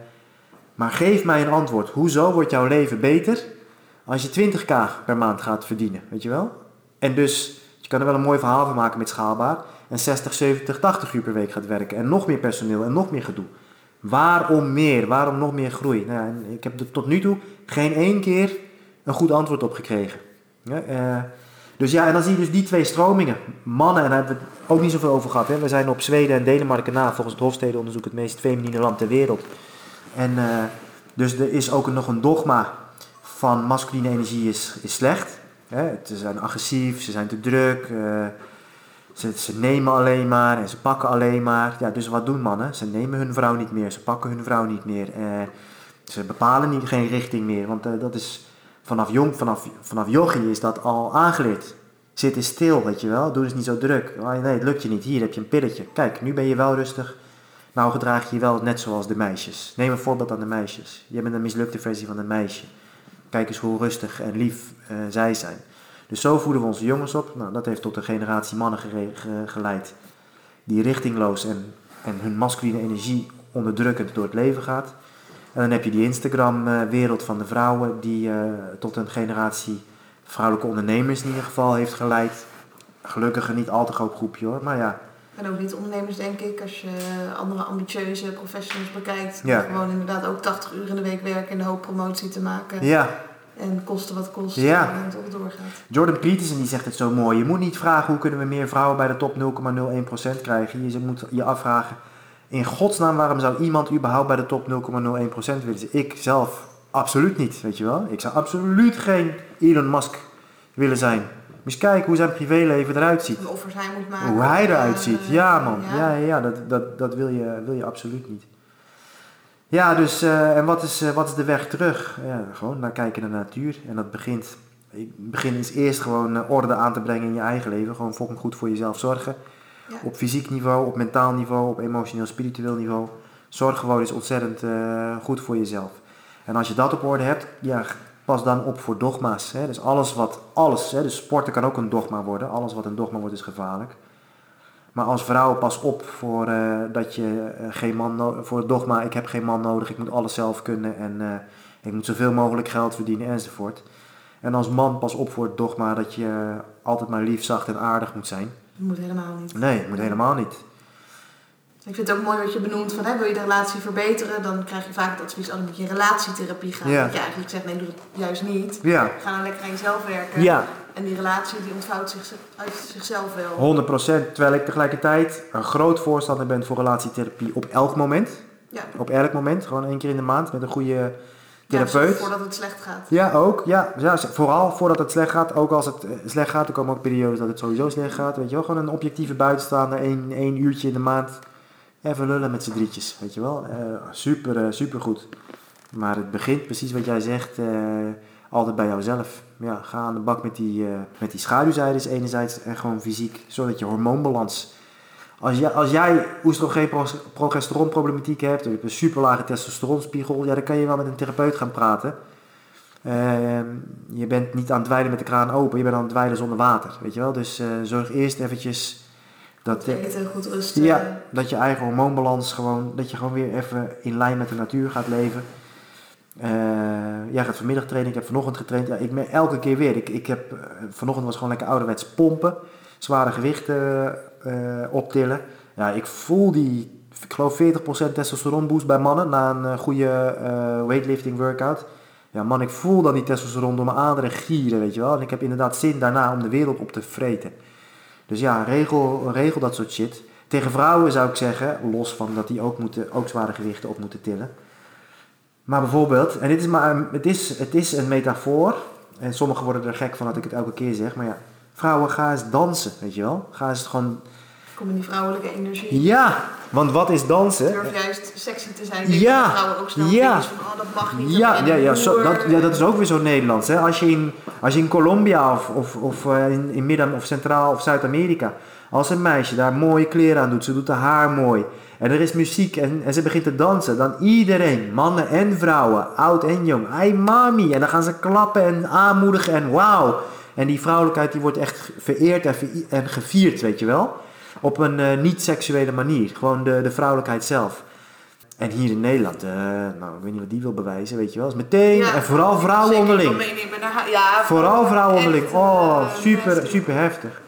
maar geef mij een antwoord. Hoezo wordt jouw leven beter als je 20k per maand gaat verdienen, weet je wel? En dus, je kan er wel een mooi verhaal van maken met schaalbaar. En 60, 70, 80 uur per week gaat werken. En nog meer personeel en nog meer gedoe. Waarom meer? Waarom nog meer groei? Nou, ik heb er tot nu toe geen één keer een goed antwoord op gekregen. Ja, eh, dus ja, en dan zie je dus die twee stromingen. Mannen, en daar hebben we het ook niet zoveel over gehad. Hè. We zijn op Zweden en Denemarken na, volgens het Hofstedenonderzoek, het meest feminine land ter wereld. En eh, dus er is ook nog een dogma van masculine energie is, is slecht. Hè. Ze zijn agressief, ze zijn te druk, eh, ze, ze nemen alleen maar en ze pakken alleen maar. Ja, dus wat doen mannen? Ze nemen hun vrouw niet meer, ze pakken hun vrouw niet meer. eh, ze bepalen niet, geen richting meer, want eh, dat is vanaf jong, vanaf, vanaf jochie is dat al aangeleerd. Zit eens stil, weet je wel, doe eens niet zo druk. Oh, nee, het lukt je niet, hier heb je een pilletje. Kijk, nu ben je wel rustig, nou gedraag je je wel net zoals de meisjes. Neem een voorbeeld aan de meisjes. Je bent een mislukte versie van een meisje. Kijk eens hoe rustig en lief eh, zij zijn. Dus zo voeden we onze jongens op. Nou, dat heeft tot een generatie mannen geleid die richtingloos en, en hun masculine energie onderdrukkend door het leven gaat. En dan heb je die Instagram-wereld van de vrouwen die eh, tot een generatie vrouwelijke ondernemers in ieder geval heeft geleid. Gelukkig een niet al te groot groepje hoor, maar ja. En ook niet ondernemers, denk ik, als je andere ambitieuze professionals bekijkt. die Ja. Gewoon inderdaad ook 80 uur in de week werken en de hoop promotie te maken. Ja, En kosten wat kost. Ja. En het doorgaat. Jordan Peterson die zegt het zo mooi. Je moet niet vragen hoe kunnen we meer vrouwen bij de top 0,01% krijgen. Je moet je afvragen, in godsnaam waarom zou iemand überhaupt bij de top 0,01% willen zijn? Ik zelf absoluut niet, weet je wel. Ik zou absoluut geen Elon Musk willen zijn. Moet je kijken hoe zijn privéleven eruit ziet. Hoe offers hij moet maken. Hoe hij eruit eh, ziet. Ja man, ja, ja, ja, dat, dat, dat wil, je, wil je absoluut niet. Ja, dus eh, en wat is, eh, wat is de weg terug? Ja, gewoon naar kijken naar de natuur. En dat begint, ik begin eerst gewoon eh, orde aan te brengen in je eigen leven. Gewoon fucking goed voor jezelf zorgen. Ja. Op fysiek niveau, op mentaal niveau, op emotioneel, spiritueel niveau. Zorg gewoon is ontzettend goed voor jezelf. En als je dat op orde hebt, ja, pas dan op voor dogma's. Hè? Dus alles wat, alles, hè? dus sporten kan ook een dogma worden. Alles wat een dogma wordt is gevaarlijk. Maar als vrouw pas op voor eh, dat je eh, geen man no- voor het dogma, ik heb geen man nodig, ik moet alles zelf kunnen en eh, ik moet zoveel mogelijk geld verdienen enzovoort. En als man pas op voor het dogma dat je altijd maar lief, zacht en aardig moet zijn. Dat moet helemaal niet. Nee, het moet helemaal niet. Ik vind het ook mooi wat je benoemt van hè, wil je de relatie verbeteren, dan krijg je vaak het advies, oh, dan moet je in relatietherapie gaan. Ja. Dat je eigenlijk zegt, nee, doe het juist niet. Ja, Ga nou lekker aan jezelf werken. ja. En die relatie die ontvouwt zich uit zichzelf wel. 100%. Terwijl ik tegelijkertijd een groot voorstander ben voor relatietherapie op elk moment. Ja. Op elk moment, gewoon één keer in de maand met een goede Ja, therapeut. voordat het slecht gaat. Ja, ook. Ja, ja, vooral voordat het slecht gaat. Ook als het eh, slecht gaat, er komen ook periodes dat het sowieso slecht gaat. Weet je wel, gewoon een objectieve buitenstaander, één, één uurtje in de maand. Even lullen met z'n drietjes, weet je wel. Eh, super, eh, super goed. Maar het begint precies wat jij zegt, altijd bij jouzelf. Ja, ga aan de bak met die, eh, met die schaduwzijdes enerzijds en gewoon fysiek. Zodat je hormoonbalans... Als jij, als jij oestrogeen, progesteronproblematiek hebt, of je hebt een super lage testosteronspiegel, ja, dan kan je wel met een therapeut gaan praten. Ehm, je bent niet aan het dweilen met de kraan open, je bent aan het dweilen zonder water, weet je wel. Dus eh, zorg eerst eventjes dat, eh, eten, goed rusten. ja, dat je eigen hormoonbalans gewoon, dat je gewoon weer even in lijn met de natuur gaat leven. Eh, jij gaat vanmiddag trainen, ik heb vanochtend getraind. Ja, ik elke keer weer. Ik, ik heb, eh, vanochtend was gewoon lekker ouderwets pompen, zware gewichten eh, optillen. Ja, ik voel die, ik geloof 40% testosteron boost bij mannen na een goede weightlifting workout. Ja man, ik voel dan die testosteron door mijn aderen gieren, weet je wel. En ik heb inderdaad zin daarna om de wereld op te vreten. Dus ja, regel, regel dat soort shit. Tegen vrouwen zou ik zeggen, los van dat die ook, moeten, ook zware gewichten op moeten tillen. Maar bijvoorbeeld, en dit is maar een, het, is, het is een metafoor. En sommigen worden er gek van dat ik het elke keer zeg. Maar ja, vrouwen, ga eens dansen, weet je wel. Ga eens gewoon... Kom in die vrouwelijke energie. Ja, want wat is dansen? Durf juist sexy te zijn. Denk Ja, vrouwen ook snel ja. van, oh, dat mag niet. Ja, ja, ja, zo, dat, ja, dat is ook weer zo Nederlands. Hè? Als, je in, als je in Colombia of, of, of eh, in, in Midden- of Centraal of Zuid-Amerika, als een meisje daar mooie kleren aan doet, ze doet haar haar mooi en er is muziek en, en ze begint te dansen, dan iedereen, mannen en vrouwen, oud en jong, ai mami, en dan gaan ze klappen en aanmoedigen en wauw. En die vrouwelijkheid die wordt echt vereerd en, en gevierd, weet je wel. Op een eh, niet-seksuele manier. Gewoon de, de vrouwelijkheid zelf. En hier in Nederland, eh, nou, ik weet niet wat die wil bewijzen, weet je wel. Is meteen, Ja, en vooral vrouwen zeker onderling. haar- Ja, Vooral vrouwen onderling. echt, Oh, eh, super, super heftig.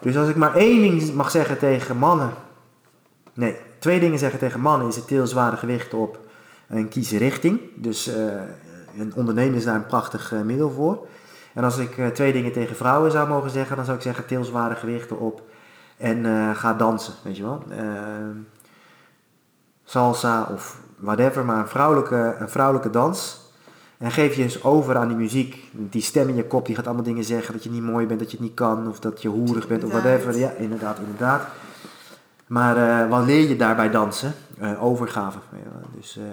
Dus als ik maar één ding mag zeggen tegen mannen. Nee, twee dingen zeggen tegen mannen is het til zware gewichten op en kies richting. Dus eh, een ondernemer is daar een prachtig eh, middel voor. En als ik eh, twee dingen tegen vrouwen zou mogen zeggen, dan zou ik zeggen til zware gewichten op en ga dansen, weet je wel. Salsa of whatever, maar een vrouwelijke, een vrouwelijke dans. En geef je eens over aan die muziek. Die stem in je kop die gaat allemaal dingen zeggen dat je niet mooi bent, dat je het niet kan, of dat je hoerig bent, of whatever. Ja, inderdaad, inderdaad. Maar eh, wat leer je daarbij dansen? Eh, overgave. Dus, eh,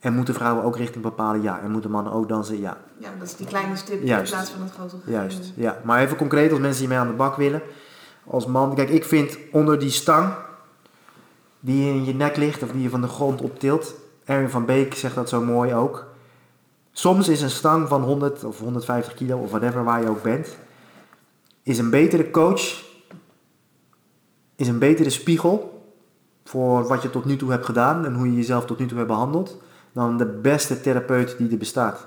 en moeten vrouwen ook richting bepalen? Ja. En moeten mannen ook dansen? Ja. Ja, dat is die kleine stip in plaats van het grote geheel. Juist, ja. Maar even concreet, als mensen hiermee aan de bak willen. Als man, kijk, ik vind onder die stang die in je nek ligt, of die je van de grond optilt. Erwin van Beek zegt dat zo mooi ook. Soms is een stang van 100 of 150 kilo, of whatever, waar je ook bent, is een betere coach, is een betere spiegel voor wat je tot nu toe hebt gedaan en hoe je jezelf tot nu toe hebt behandeld, dan de beste therapeut die er bestaat.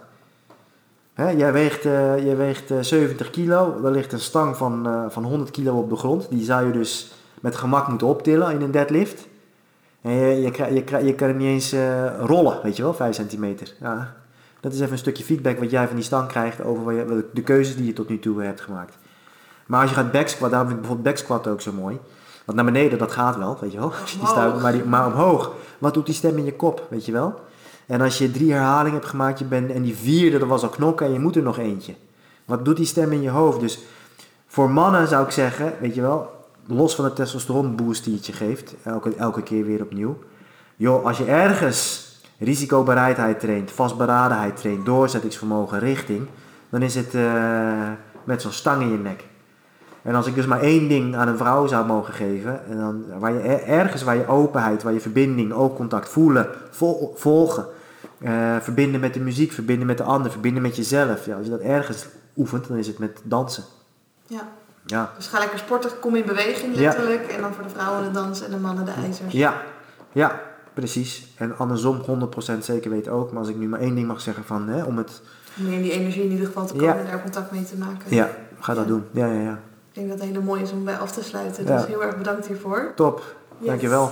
Hè, jij weegt, eh, jij weegt eh, 70 kilo, er ligt een stang van, eh, van 100 kilo op de grond. Die zou je dus met gemak moeten optillen in een deadlift. En je, je, je, je kan er niet eens eh, rollen, weet je wel, 5 centimeter. Ja, dat is even een stukje feedback wat jij van die stang krijgt over de keuzes die je tot nu toe hebt gemaakt. Maar als je gaat backsquat, daarom vind ik bijvoorbeeld backsquat ook zo mooi. Want naar beneden, dat gaat wel, weet je wel. Als je die stuit, Omhoog. maar, die, maar omhoog, wat doet die stem in je kop, weet je wel? En als je drie herhalingen hebt gemaakt je bent, en die vierde, dat was al knokken en je moet er nog eentje. Wat doet die stem in je hoofd? Dus voor mannen zou ik zeggen, weet je wel, los van de testosteron boost die het je geeft, elke, elke keer weer opnieuw. Joh, als je ergens risicobereidheid traint, vastberadenheid traint, doorzettingsvermogen, richting, dan is het eh, met zo'n stang in je nek. En als ik dus maar één ding aan een vrouw zou mogen geven, en dan, waar je, er- ergens waar je openheid, waar je verbinding, oogcontact voelen, vol- volgen, eh, verbinden met de muziek, verbinden met de ander, verbinden met jezelf. Ja, als je dat ergens oefent, dan is het met dansen. Ja. Ja, Dus ga lekker sporten, kom in beweging Ja. letterlijk. En dan voor de vrouwen de dans en de mannen de ijzers. ja, ja, precies. En andersom 100% zeker weten ook. Maar als ik nu maar één ding mag zeggen van, hè, om het, Om meer in die energie in ieder geval te komen Ja. en daar contact mee te maken. ja, ga dat doen. Ja, ja, ja. Ik denk dat het hele mooi is om bij af te sluiten. Ja. Dus heel erg bedankt hiervoor. Top, Yes. dankjewel.